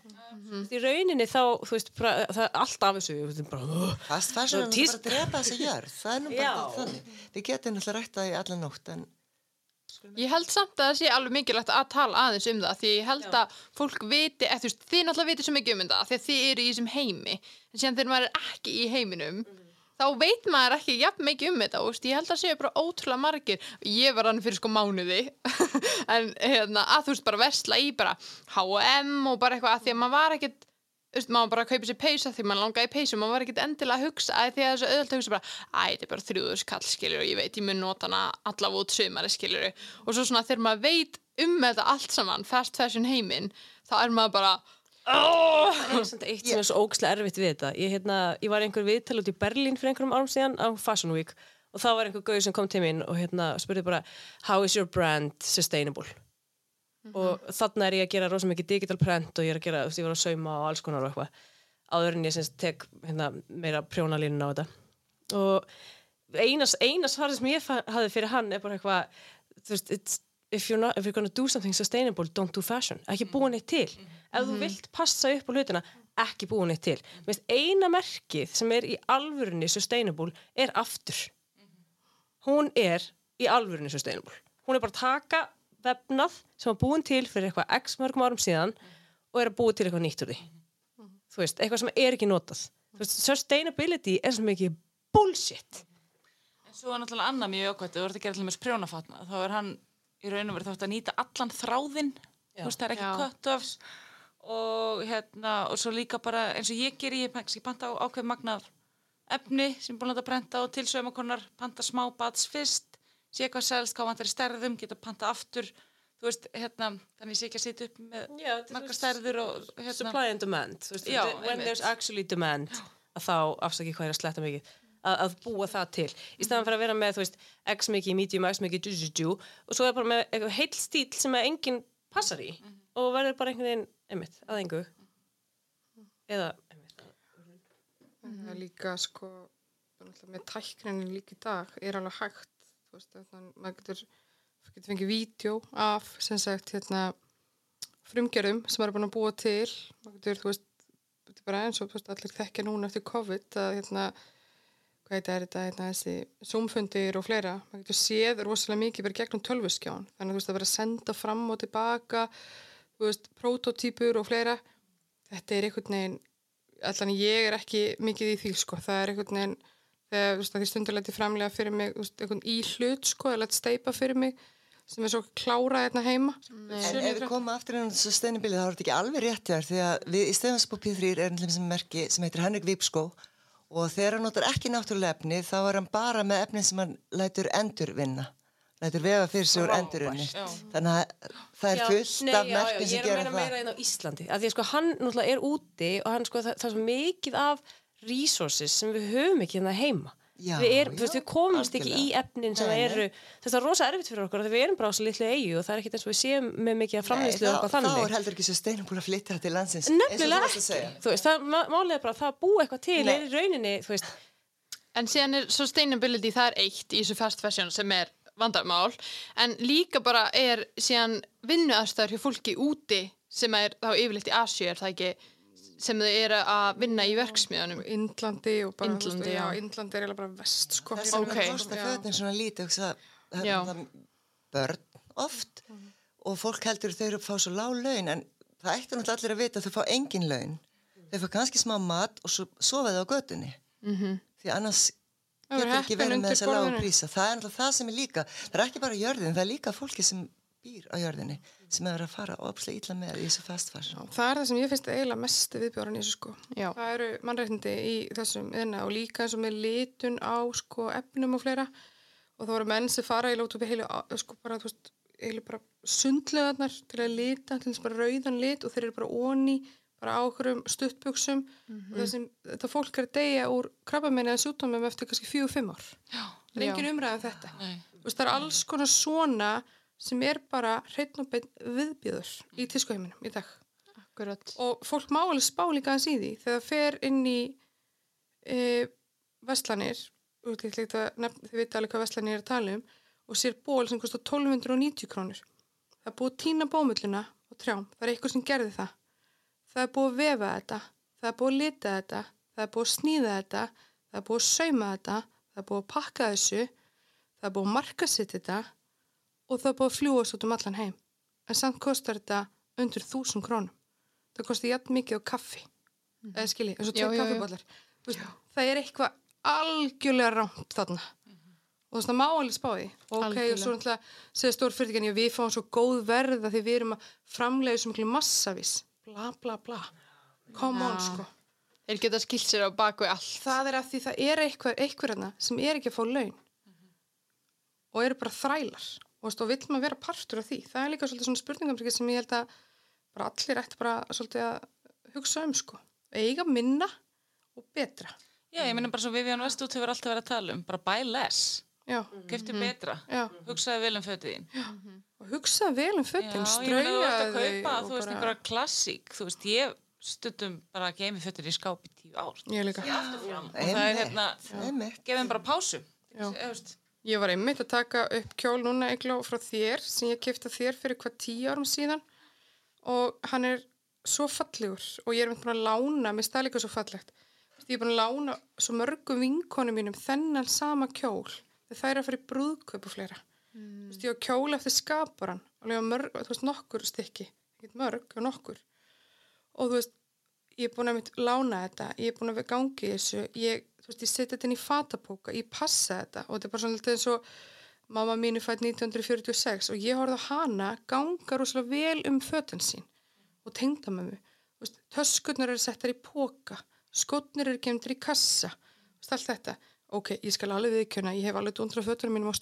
Veist, í rauninni þá, þú veist, bara, það er allt af þessu, þú veist, bara, fast fashion er bara að drepa þessa jörð. Það er nú bara Já. þannig. Við getum náttúrulega rætt það í alla nótt en Ég held samt að það sé alveg mikilvægt að tala aðeins um það því ég held að fólk viti, eða þú veist, þið náttúrulega viti svo mikið um þetta því að þið eru í þessum heimi en síðan þegar maður er ekki í heiminum þá veit maður ekki jafn mikið um þetta og ég held að séu bara ótrúlega margir. Ég var hann fyrir sko mánuði [LAUGHS] en hérna, að þú veist bara versla í bara H&M og bara eitthvað að því að maður var ekkit Þú veist, maður bara kaupið sér peysa því maður langaði peysu, maður var ekkert endilega að hugsa að því að þessu auðvitað hugsa bara, æ, þetta er bara þrjúður skall, skilur, og ég veit, ég mun nota hana allavega út sumari, skilur, og svo svona þegar maður veit um þetta allt saman, fast fashion heiminn, þá er maður bara, oh! það er eitt sem er svo ógísla erfitt við þetta. Ég, hérna, ég var í einhver viðtal út í Berlín fyrir einhverjum árum síðan á Fashion Week og þá var einhver gauð sem kom til mín og hérna spurði bara, how is your brand sustainable? og þarna er ég að gera rosa mikið digital print og ég er að gera, þú veist, ég var að sauma og alls konar og eitthvað áður en ég semst tek hérna, meira prjónalínun á þetta og einas, einas svarið sem ég hafði fyrir hann er bara eitthvað þú veist, it's, if, you're not, if you're gonna do something sustainable, don't do fashion. Ekki búa neitt til, ef þú vilt passa upp á hlutina, ekki búa neitt til. Finnst eina merkið sem er í alvörunni sustainable er aftur. Hún er í alvörunni sustainable. Hún er bara að taka vefnað sem var búin til fyrir eitthvað x mörgum árum síðan og er að búa til eitthvað nýtt úr því. Þú veist, eitthvað sem er ekki notað. Þú veist, sustainability er svo mikið bullshit. En svo er náttúrulega annað mjög ákvæmt, þú ert að gera til með prjónafatna, þá er hann í raun og verið þátt að nýta allan þráðinn, þú veist, það er ekki Já. cut-offs og hérna, og svo líka bara eins og ég ger, ég panta á ákveð magnað efni sem búin að prenta og til saumakonar, panta smá bats fyrst, sé hvað selst, hvað vantar í stærðum, geta panta aftur, þú veist, hérna, þannig sé ekki að sitja upp með Já, marga stærður og hérna, supply and demand veist, Já, when there's actually demand að þá afsaki hvað er að sletta mikið að, að búa það til, í staðan fyrir að vera með þú veist, x mikið, medium, x mikið djú, djú, djú, og svo er bara með eitthvað heill stíl sem enginn passar í og verður bara einhvern veginn, einmitt, að engu. Eða, einmitt. Það er líka sko með tækninu líka í dag er alveg hægt þú veist, að maður getur, getur fengið vídeo af sem sagt hérna frumgerðum sem maður er búin að búa til. Maður getur, þú veist, bara eins og allir þekkja núna eftir COVID að hérna hvað þetta er þetta, hérna, þessi zoomfundir og fleira, maður getur séð rosalega mikið bara gegnum tölvuskján, þannig að þú veist að vera að senda fram og tilbaka þú veist, prototýpur og fleira. Þetta er einhvern veginn allan ég er ekki mikið í því sko, það er einhvern veginn þegar þú veist, að því stundur leti framlega fyrir mig þú veist, einhvern í hlut sko, eða leti steipa fyrir mig sem er svo klárað hérna heima. En ef við komum aftur inn á sustainability þá er þetta ekki alveg rétt þér því að við í Stefansbú P3 er einhvern sem merki sem heitir Henrik Vípskó og þegar hann notar ekki náttúrulega efni þá er hann bara með efni sem hann lætur endur vinna lætur vefa fyrir sig úr endurunni já. þannig að það er Já, fullt nei, af já, já, merkjum ég sem er að gera meina það. meira inn á Íslandi af því að sko hann náttúrulega er úti og hann sko það, það er svo mikið af resources sem við höfum ekki hérna heima Já, við, er, já, veist, við komumst ekki í algjörlega. efnin sem Nei, nei. eru það er rosa erfitt fyrir okkur við erum bara á svo litlu eigu og það er ekkert eins og við séum með mikið að framlýslu Nei, og þá, er þannig heldur ekki svo steinum búin að flytja það til landsins nefnilega eins og þú varst að segja. ekki það má- málið er bara að það búi eitthvað til Nei. er í rauninni, En síðan er sustainability, það er eitt í þessu fast fashion sem er vandamál en líka bara er síðan vinnuaðstæður hjá fólki úti sem er þá yfirleitt í Asju er það ekki sem þau eru að vinna í verksmiðanum Indlandi og bara, Indlandi er eiginlega bara vest, sko. þess að Ok. okay. svona lítið það, börn oft og fólk heldur þau eru að fá svo lág laun en það ættu náttúrulega allir að vita að þau fá engin laun þau fá kannski smá mat og svo sofa þau á götunni -hmm. því annars Það getur ekki verið með þessa lágu borðinu. prísa það er náttúrulega það sem er líka það er ekki bara jörðin, það er líka fólki sem býr á jörðinni sem er að fara opslega illa með í þessu fast fashion Það er það sem ég finnst eiginlega mest viðbjóran í þessu sko. Já. Það eru mannreitindi í þessum yðna og líka eins og með litun á sko efnum og fleira og það voru menn sem fara í lótu upp í heilu sko bara, þú veist, heilu bara sundlegaðnar til að lita, til þess bara rauðan lit og þeir eru bara onni bara á okkurum stuttbuksum og þessum, þetta fólk er að deyja úr krabbamenni eða sjúkdómum eftir kannski fjögur, fimm ár. Það er Já. engin umræð um þetta. Nei. Það er alls konar svona sem er bara hreitn og beinn viðbjöður í tískuheiminum í dag. Akkurat. og fólk má alveg spá líka aðeins í því. Þegar það fer inn í e, vestlanir þið vita alveg hvað vestlanir er að tala um og sér ból sem kostar 1290 krónur. Það er búið að týna bómulluna og trjám, það er eitthvað sem gerði það. Það er búið að vefa þetta. Það er búið að lita þetta. Það er búið að sníða þetta. Það er búið að sauma þetta. Það er búið að pakka þessu. Það er búið að markasitt þetta og það er búið að fljúa svo um allan heim. En samt kostar þetta undir þúsund krónum. Það kosti jafn mikið á kaffi. Eða skilji, eins og Þú veist, það er eitthvað algjörlega rámt þarna. Og þess að má alveg spá því. Og ok, og svo náttúrulega segja stór fyrirtækin já, við fáum svo góð verð að því við erum að framlega svo miklu massavís. Bla bla bla. Come on sko. Þeir geta skilt sér á baku allt. það er að því það er eitthvað, eitthvað sem er ekki að fá laun. Og eru bara þrælar og, og vill maður vera partur af því? Það er líka svolítið svona spurningamrikið sem ég held að bara allir ætti bara svolítið að hugsa um sko. Eiga minna og betra. Já, ég meina bara svo Vivian Westwood hefur alltaf verið að tala um, bara buy less, já, kefti betra, já, hugsaði vel um fötið þín. og hugsa vel um Já, ég meina þú ert að strauja kaupa, þú veist, einhverja klassík, þú veist, ég stundum bara að geimi fötir í skáp í tíu ár. ég líka. Og það er hérna, gefum bara pásu. Já. Þú veist, Ég var einmitt að taka upp kjól núna eigló frá þér sem ég kefti af þér fyrir hvað tíu árum síðan. Og hann er svo fallegur og ég er búin að lána, mér stað líka svo fallegt. Ég er búin að lána svo mörgum vinkonum mínum þennan sama kjól þegar það er að brúðkaup og fleira. Mm. veist, ég á kjól eftir skaparan alveg mörg, þú veist, nokkur stykki ekkert mörg, og nokkur. Og þú veist, ég er búin að mitt lána þetta, ég er búin að vera gangi þessu ég, þú veist, ég seti þetta inn í fatapóka ég passa þetta og þetta er bara svona litið eins og mamma mín er fætt 1946 og ég horfði á hana ganga rosalega vel um fötin sín og tengda með mig veist, töskurnar eru settar í póka skotnir eru kemdur í kassa veist, allt þetta, ok, ég skal alveg viðkjöna ég hef alveg dundra fötunum mínum á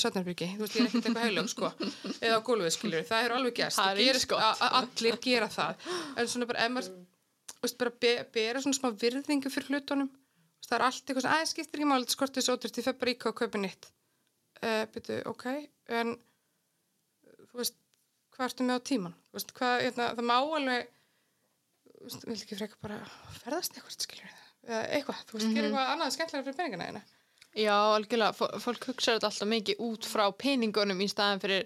í Satnarbyrgi, þú veist, ég er ekkert eitthvað heilög sko, eða á gólfið skilur, það er alveg a- allir gera það. En svona bara, ef maður veist, bara be, bera svona smá virðingu fyrir hlutunum. Það er allt eitthvað sem, að skiptir ekki máli þetta skortið svo ótrúst, ég fer bara íka og kaupa nýtt. Uh, byrju, ok en þú veist, hvað ertu með á tíman veist, hvað, hérna, það má alveg vil ekki freka bara ferðast eitthvað, skilur eða eitthvað, þú veist, gera eitthvað annað skemmtilega fyrir peningana hérna Já, algjörlega, Fó- fólk hugsa þetta alltaf mikið út frá peningunum í staðan fyrir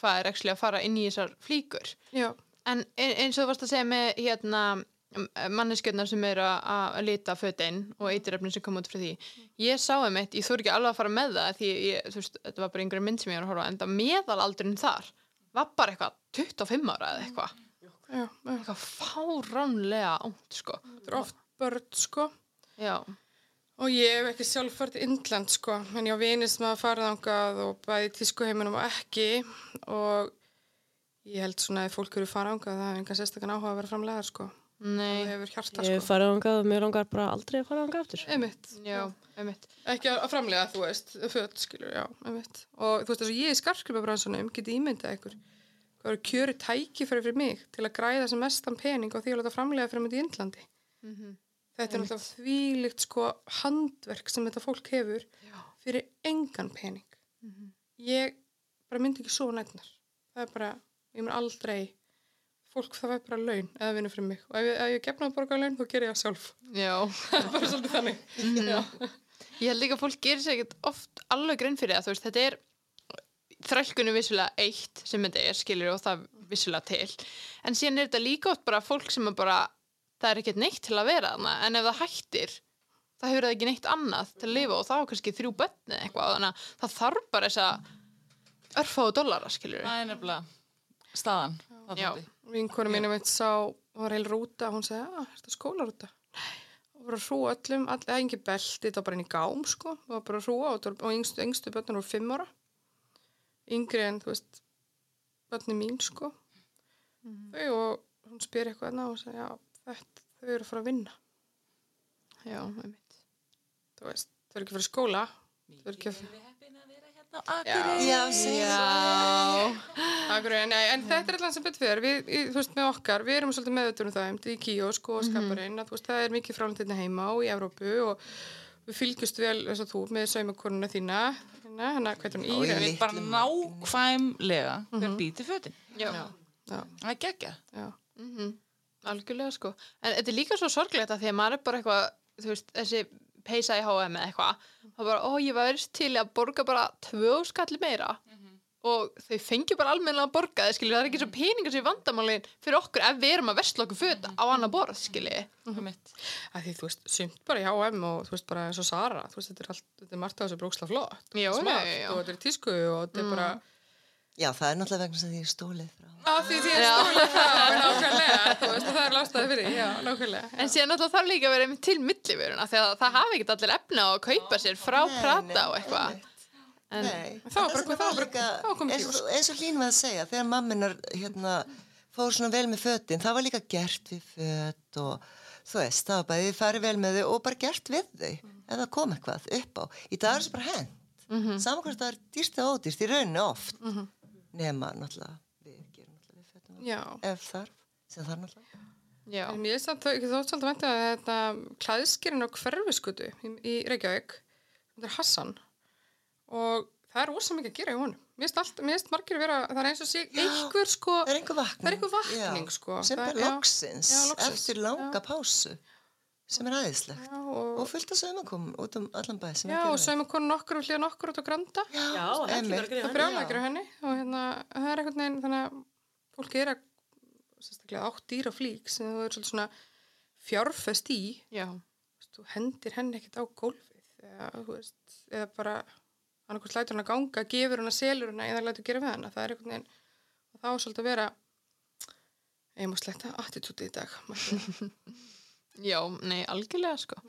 hvað er actually að fara inn í þessar flíkur. já, En e- eins og þú varst að segja með hérna manneskjöldnar sem eru að að lita fötin og eitirefnin sem kom út frá því. Ég sá um eitt, ég þór ekki alveg að fara með það því ég, þú veist, þetta var bara einhverja mynd sem ég var að horfa en það meðalaldurinn þar var bara eitthvað 25 ára eða eitthvað. Eitthvað fáránlega ónt sko. Þetta er oft börn, sko. Já, og ég hef ekki sjálf farið til Indland, sko. En ég á vinir sem hafa farið ángað og bæði tískuheiminum og ekki. Og ég held svona að fólk eru farið ángað það er engan sérstakann áhuga að vera framlegar, sko Nei, hefur hjarta Ég sko. farið ánga og mér langar bara aldrei að fara ánga aftur. einmitt, já, einmitt. ekki að framlega þú veist, föt, skilur, já, einmitt. Og þú veist þess að ég í skarfskripabransunum geti ímyndað ykkur hvað eru kjöru tækifæri fyrir mig til að græða sem mestan pening og því að láta framlega fyrir mig í Indlandi. Mhm. þetta er náttúrulega þvílíkt sko handverk sem þetta fólk hefur fyrir engan pening. Ég bara myndi ekki svo nætnar það er bara, ég mun aldrei fólk það væri bara laun eða vinur fyrir mig. Og ef ég, ef ég gefna að borga laun þá ger ég það sjálf. Já, [LAUGHS] það er bara svolítið þannig. Já. ég held líka að fólk gerir sér ekkert oft alveg grein fyrir það, veist, þetta er þrælkunni vissulega eitt sem þetta er, skilur, og það vissulega til, en síðan er þetta líka oft bara fólk sem er bara, það er ekkert neitt til að vera þarna, en ef það hættir, það hefur það ekki neitt annað til að lifa og það á kannski þrjú bönni eitthvað, þannig að það þarf bara þessa örfáðu. Það er nefnilega staðan. þarna Já. úti. vinkonu mínu mitt sá, það var heil rúta hún segi, að, er þetta skólarúta? Nei, það var að hrúa öllum, all, eða engi belti þetta var bara inn í gám, sko það bara að og, það var- og yngstu, yngstu börnur voru fimm ára yngri en, þú veist börni mín, sko þau og hún spyr eitthvað enna og segi, já, þetta, þau eru að fara að vinna Já, einmitt. þú veist, þau eru ekki að fara í skóla þau eru ekki að að vera hérna á Akureyri. Já, Já, Akkur, nei, en þetta er alltaf sem betur fyrir, við, í- þú veist, með okkar, við erum svolítið meðutur um það, um í kíósk og skaparinn, að þú veist, það er mikið frálandinni heima og í Evrópu og við fylgjumst vel, eins og þú, með saumakonuna þína, hérna, hérna, hvað er hún, ég Íra? Við bara nákvæmlega hver býti fötin. já. Já, Það er geggja. já, Mm Algjörlega sko. En þetta er líka svo sorglegt að því að maður er bara eitthvað þú veist, þessi peysa í H&M eða eitthvað þá bara, ó, ég var til í að borga bara tvö skalli meira. Og þau fengi bara almennilega að borga það skilji, það er ekki svo peningar sem vandamálin fyrir okkur ef við erum að versla okkur föt á annað borð, skilji. Mm -hmm. að því, þú veist, sumt bara í H&M og þú veist, bara eins og Sara, þú veist, þetta er allt, þetta er margt á þessu bróksla flott, Já, smart og þetta er tísku og þetta er bara, Já, það er náttúrulega vegna sem því stólið frá. að því því stóla frá, nákvæmlega, þú veist, og það er lástaði fyrir, já, nákvæmlega. En síðan náttúrulega þarf líka að vera einmitt til millivöruna því að það hafi ekkert allir efna á að kaupa sér frá Nei, prata nei, og eitthvað. En, Nei, Það var bara- þess það var bara- eins og, og hlýn var að segja, þegar mamminar hérna, fór svona vel með fötin, það var líka gert við föt og þú veist, það var bæði farið vel með þau og bara gert við þau, ef það kom eitthvað upp á. Í dag er þessu bara hend, mm -hmm. saman hvort það er dýrt eða ódýrt, í rauninu oft, nema náttúrulega, við gerum náttúrulega við Já, ef þarf, sem þarf náttúrulega. já, En Mér er samt ekki þótt svolítið væntu að þetta klæðskirinn á hverfiskutu í, í Reykjavík, þetta er Hassan og það er ósað mikið að gera í honum. Mér finnst margir að vera, það er eins og sé Já. einhver sko, Það er einhver vakning. Er einhver vakning, Já, sko. Sem Það er já. loksins, Já, loksins. eftir langa pásu, sem er aðeinslegt. og, Og fullt af sögmakom út um allan bæ sem já, er og að gera sauma konu nokkur og hlýða nokkur út á granda. Já, að hann. brjála ekki á henni og hérna, það er einhvern veginn, þannig að fólki er að, sérstaklega átt dýra flík sem þú er svolítið svona fjárfest í, já, þú hendir henni ekkert á gólfið eða, þú veist, eða bara annarkvæmst lætur hann að ganga, gefur hann að selur hann eða lætur gera við hann það er einhvern veginn og það á svolítið að vera má sletta attitúti í dag. [LAUGHS] já, nei, algjörlega sko.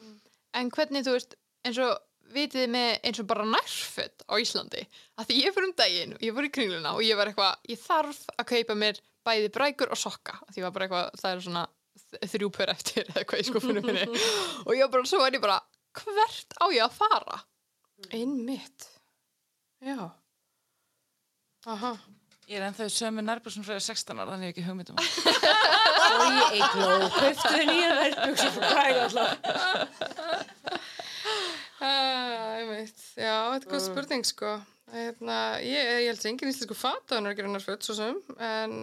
En hvernig, þú veist, eins og vitið með eins og bara nærföt á Íslandi að því ég fyrir um daginn og ég fór í kringluna og ég var eitthvað, ég þarf að kaupa mér bæði brækur og sokka að því ég var bara eitthvað, það er svona þ- þrjú pör eftir eða eitthvað í skuffunum minni. [LAUGHS] Og ég var bara, svo var ég bara hvert á ég að fara? Einmitt. Já. Aha Ég er ennþá í sömu nærbúsum frá 16 ára, þannig ég hef ekki hugmyndum. [LAUGHS] Og ég eigló, kauftu þau nýja verðbjöksu fyrir græða alltaf. [LAUGHS] Ah, einmitt. Já, þetta er góð spurning sko. Hérna, ég, ég held að engin íslensku fataðunar gerir nærföt svo sem, en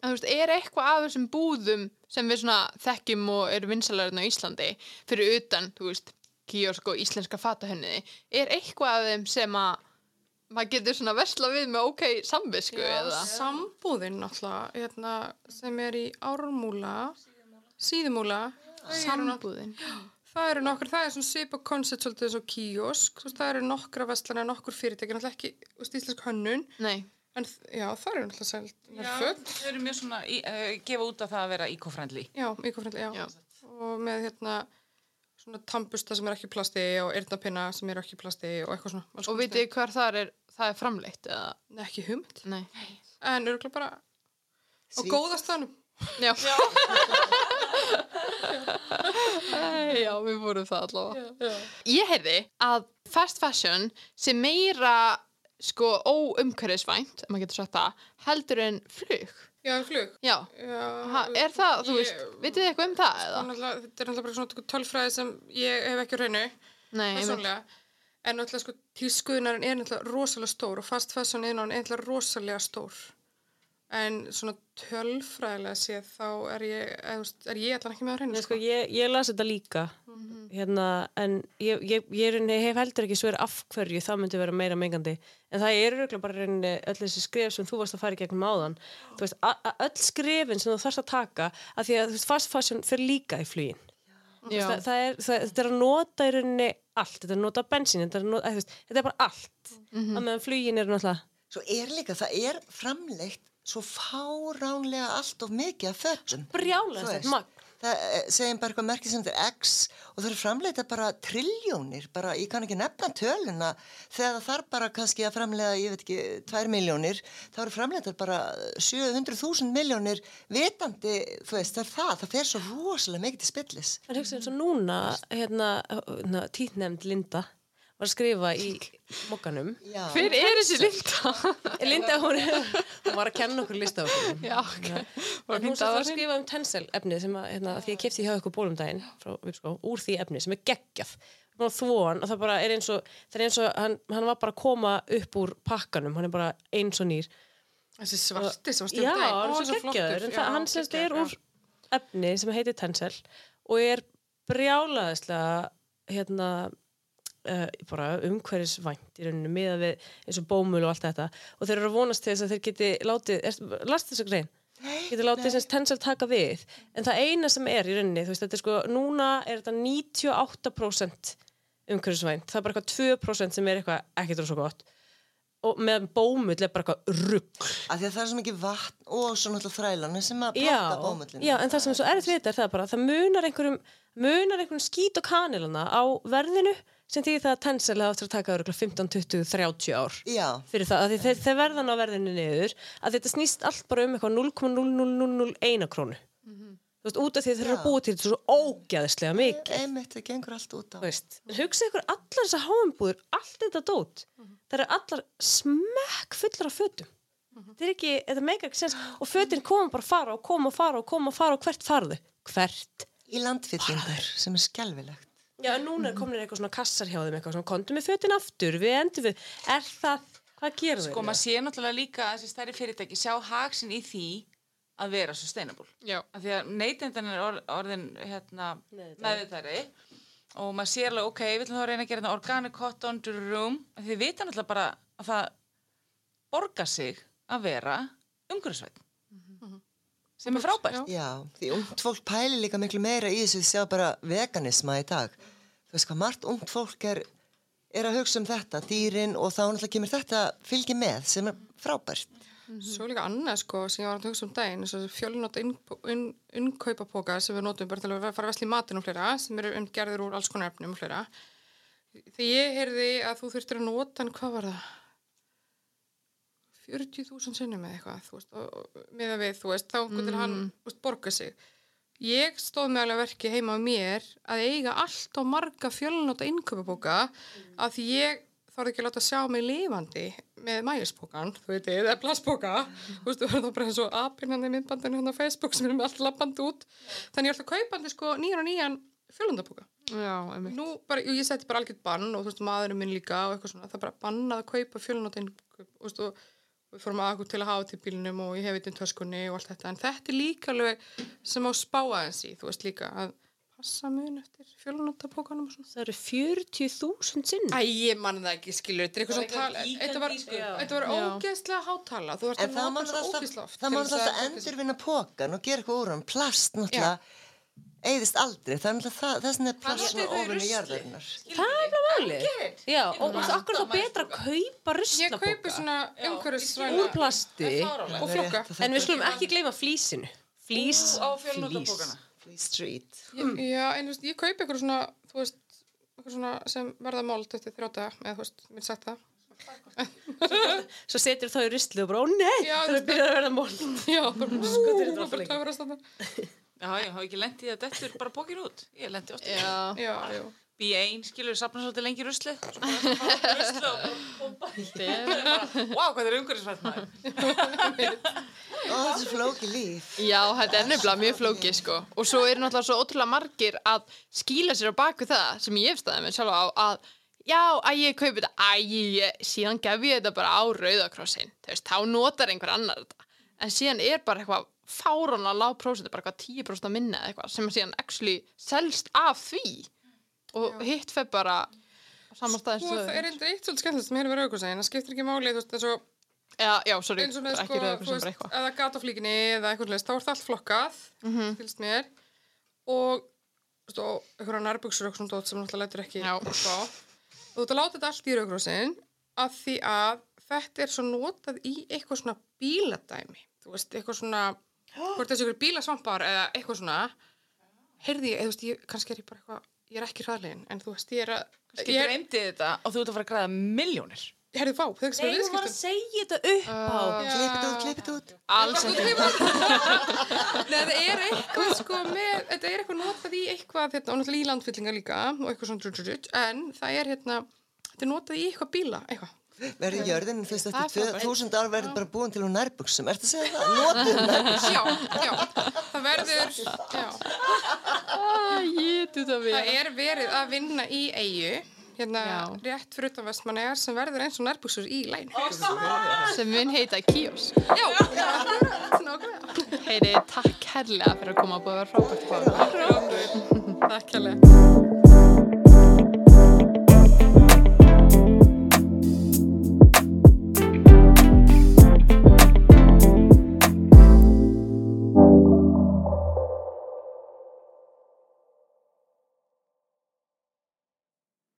En þú veist, er eitthvað af þessum búðum sem við svona þekkjum og eru vinsalarinn á Íslandi fyrir utan, þú veist, kiosk og íslenska fatahönniði, er eitthvað af þeim sem að maður getur svona versla við með ok samvisku eða? sambúðin náttúrulega, hérna, sem er í ármúla, síðumúla, þau eru náttúrulega- Sambúðin. það eru nokkur, það er svona svipa koncept svolítið eins og veist, það eru nokkra vestlana, nokkur fyrirtæki, náttúrulega ekki, þú veist, íslensk hönnun, Nei, en já, það eru náttúrulega sælt Já, nærföt. þau eru mjög svona, í, uh, gefa út að það að vera eco-friendly. Já, íkofræðli, já. Já. Og með hérna svona tambusta sem er ekki plasti og eyrnapinna sem er ekki plasti og eitthvað svona. og vitið þið hvar það er, það er framleitt eða? Nei, ekki. Nei. En örgulega bara á Svíþjóð. góða staðnum. Já. Æ, Já, við vorum það allavega. Ég heyrði að fast fashion sem meira sko óumhverfisvænt, ef maður getur sagt það, heldur en flug. Já, flug. Já, Já, ha, er það, þú ég- veist, vitið þið eitthvað um það eða? Náttúrulega- Þetta er náttúrulega bara svona tölfræði sem ég hef ekki hreinu, Nei, einmitt. persónlega. En náttúrulega sko, tískuðunarinn er náttúrulega rosalega stór og fast fashion er náttúrulega rosalega stór. En svona tölfræðilega séð þá er ég, er ég allan ekki með á hreinu, Nei, sko, ég, ég las þetta líka. Hérna, en ég, ég, ég, ég hef heldur ekki sver af hverju það myndi vera meira mengandi. En það eru örugglega bara reyni öll þessi skrif sem þú varst að fara í gegnum áðan. Þú veist, öll skrifin sem þú þarfst að taka að því að fast fashion fyrir líka í flugin. Já, það, það er, það, þetta er að nota í rauninni allt, þetta er að nota bensín þetta er, að nota, að, þetta er bara allt. Mhm. að meðan flugin er náttúrulega Svo er líka, það er framleitt svo fáránlega allt of mikið af fötum. brjálega Það eh, segjum bara eitthvað merkið sem þetta er X og það er framleita bara triljónir, bara ég kann ekki nefna töluna þegar það þarf bara kannski að framlega, ég veit ekki, 2 miljónir, þá eru framleitar bara 700.000 miljónir vitandi, þú veist, það er það, það fer svo rosalega mikið til spillis. En hugsa eins og núna, hérna, hérna tíðnefnd Linda var að skrifa í mokkanum. Já. hver er þessi Linda? [LAUGHS] Linda, hún, hún var að kenna okkur lista okkur. Já, ok. Var En hún var að skrifa um tensel efnið sem að, hérna, að því ég kefti hjá ykkur bólum daginn frá Vipskó, úr því efni sem er var þvóan og það bara er eins og, það er eins og hann, hann var bara að koma upp úr pakkanum, hann er bara eins og nýr. Þessi svarti sem var Já, stjórn hann er svo geggjaður, en það, hann semst er úr efni sem heitir tensel og er brjálaðislega hérna uh, bara umhverfisvænt í rauninu miða við eins og bómul og allt þetta. Og þeir eru að vonast til þess að þeir geti látið, er, last þessu grein? Geti látið sem tensel taka við. En það eina sem er í rauninni, þú veist, þetta er sko núna er þetta 98% umhverfisvænt, það er bara eitthvað 2% sem er eitthvað ekkert rosa gott. Og með bómull er bara eitthvað rugg Af því að það er svo mikið vatn og svo náttúrulega þrælanir sem að já, plokka bómullinu. já, en það sem er svo við þetta er það bara, það munar einhverjum munar einhverjum skít og kanilana á verðinu sem því það að Tencel hafa aftur að taka örugglega 15, 20, 30 ár Já, fyrir það, að þeir, þeir verðan á verðinu niður að þetta snýst allt bara um eitthvað 0,00001 krónu. Þú veist, út af því að þeir eru að búa til þetta svo ógæðislega mikið. einmitt, það gengur allt út á. hugsa ykkur allar þessar háumbúður allt þetta dót, það eru allar smekk fullar af fötum. Þetta er ekki, þetta meikar ekki sens og fötin koma bara að fara og koma og fara og koma og fara og hvert farðu, hvert Í landfyllingar sem er skelvilegt. Já, en núna er komin eitthvað svona kassar hjá þeim eitthvað svona, kontum með fötin aftur, við endur við er það, hvað gerum við Sko maður sé náttúrulega líka að þessi stærri fyrirtæki sjá haksinn í því að vera sustainable. Já. Af því að neytendan er or, orðin hérna, meðvitari og maður sé alveg, ok, við ætlum þá að reyna að gera þetta organic cotton to the room. Af Því við vita náttúrulega bara að það borgar sig að vera umhverfisvætt. Sem er frábært. Já, því ungt fólk pæli líka miklu meira í þessu sjá bara veganisma í dag. Þú veist hvað, margt ungt fólk er, er að hugsa um þetta, dýrin og þá náttúrulega kemur þetta fylgi með sem er frábært. Svo líka annað sko sem ég var að hugsa um daginn þess að fjölnóta innkaupapoka sem við notum bara til að fara að vesla í matinn og fleira sem eru um gerðir úr alls konar efnum og fleira þegar ég heyrði að þú þurftir að nota en hvað var það 40.000 sinnum eða eitthvað þú veist, og, með að við, þú veist, þá mm. hann þú veist, borga sig. Ég stóð með alveg verki heima á mér að eiga allt á marga fjölnóta innkaupapoka að því ég þarf ekki að láta sjá mig lifandi með mælispokan, þú veit, eða plastpoka. Þú veist, þú verður þá bara eins og apinn hann í myndbandinu hérna á Facebook sem er með allt lappandi út. Þannig ég er alltaf kaupandi sko nýjan og nýjan fjölundapoka. Já, einmitt. nú bara, ég setti bara algjört bann og þú veist, maðurinn minn líka og eitthvað svona, það bara bannað að kaupa fjölunóta og, og við fórum aðeins til að hafa til bílnum og ég hef eitthvað töskunni og allt þetta, en þetta er líka alveg sem á spáa eins í, þú veist líka að passa mun eftir fjölunótapókanum og svona. Það eru 40.000 sinn Æ, ég mann það ekki, skilur, þetta er eitthvað svona tala, þetta var, var ógeðslega hátala, þú ert En að það nota má svo alltaf, ógeðslega oft. það þess alltaf að- endurvinna pókan og gera eitthvað úr hann. Plast náttúrulega eigðist aldrei. Það er það, þess er þau í ofinu jarðarinnar. það er bara málið já, og er þá betra að kaupa Ég kaupi ruslapoka svona umhverfisvæna úr plasti og flokka. en við skulum ekki gleyma flísinu flís, Á. Flea Street. Já, en þú veist, ég kaupi eitthvað svona, þú veist, eitthvað svona sem verða mold eftir þrjóta, eða þú veist, mér sagt það. svo setur þá í rusli og bara, ó nei það er að byrja að verða mól Já, bara, sko, það er bara klæfur að standa. Já, ég hafa ekki lendið að dettur bara bókir út. Ég lendi oft. Já, Já, já. Bí ein, skilur, sapna svolítið lengi í ruslið. Svo bara það fara ruslið og bara bomba. Vá, hvað er umhverfisvært maður. Ó, það er flóki líf. Já, þetta er nefnilega mjög flókið sko og svo eru náttúrulega svo ótrúlega margir að skýla sér á baku það sem ég hef staðið með sjálf á að já, að ég kaupi þetta, að ég síðan gef ég þetta bara á rauðakrossin þú veist, þá notar einhver annar þetta en síðan er bara eitthvað fárana lág prósent, bara eitthvað 10% að minna eða eitthvað sem síðan actually selst af því. Og hitt fer bara á sama stað Sko, það er eitthvað eitt svolítið skemmtilegt sem hefur verið auðvitað það skiptir ekki máli, þú veist, eins og Já, já, sorry, eins og með sko, þú veist, eitthvað. eða gat á flíkinni eða eitthvað leist, þá er það allt flokkað Mhm. fylgst mér. Og þú veist, og einhverja nærbuksur og svona dót sem náttúrulega lætur ekki Já. fá og þú ert að láta þetta allt í rauðgrósin af því að þetta er svo notað í eitthvað svona bíladæmi þú veist, eitthvað svona hvort þessi ykkur bílasvampar eða eitthvað svona heyrði ég, eða þú veist, ég, kannski er ég bara eitthvað ég er ekki hraðlegin, en þú veist, ég er að Kannski ég dreymdi þetta og þú ert að fara að græða miljónir. heyrði, vá, það er ekki Nei, svona þú var að segja þetta upp á. Já. Klippið út, klippið út. Alls ekki [LAUGHS] Nei, þetta er eitthvað sko með, þetta er eitthvað notað í eitthvað, hérna, og náttúrulega í landfyllinga líka og eitthvað svona, en það er hérna, þetta er notað í eitthvað bíla, eitthvað. Verður jörðin fyrst er eftir frábært. 2000 ár verður bara búin til úr nærbuksum. Ertu að segja það? Notum nærbuksum. Já, já, það verður, já, þetta við það er verið að vinna í eigu, hérna, Já. rétt fyrir utan vestmannegar sem verður eins og nærbuksur í læn. sem mun heita Kíos Já. Heyri, takk herlega fyrir að koma og búið að vera frábært að fá Takk hérlega.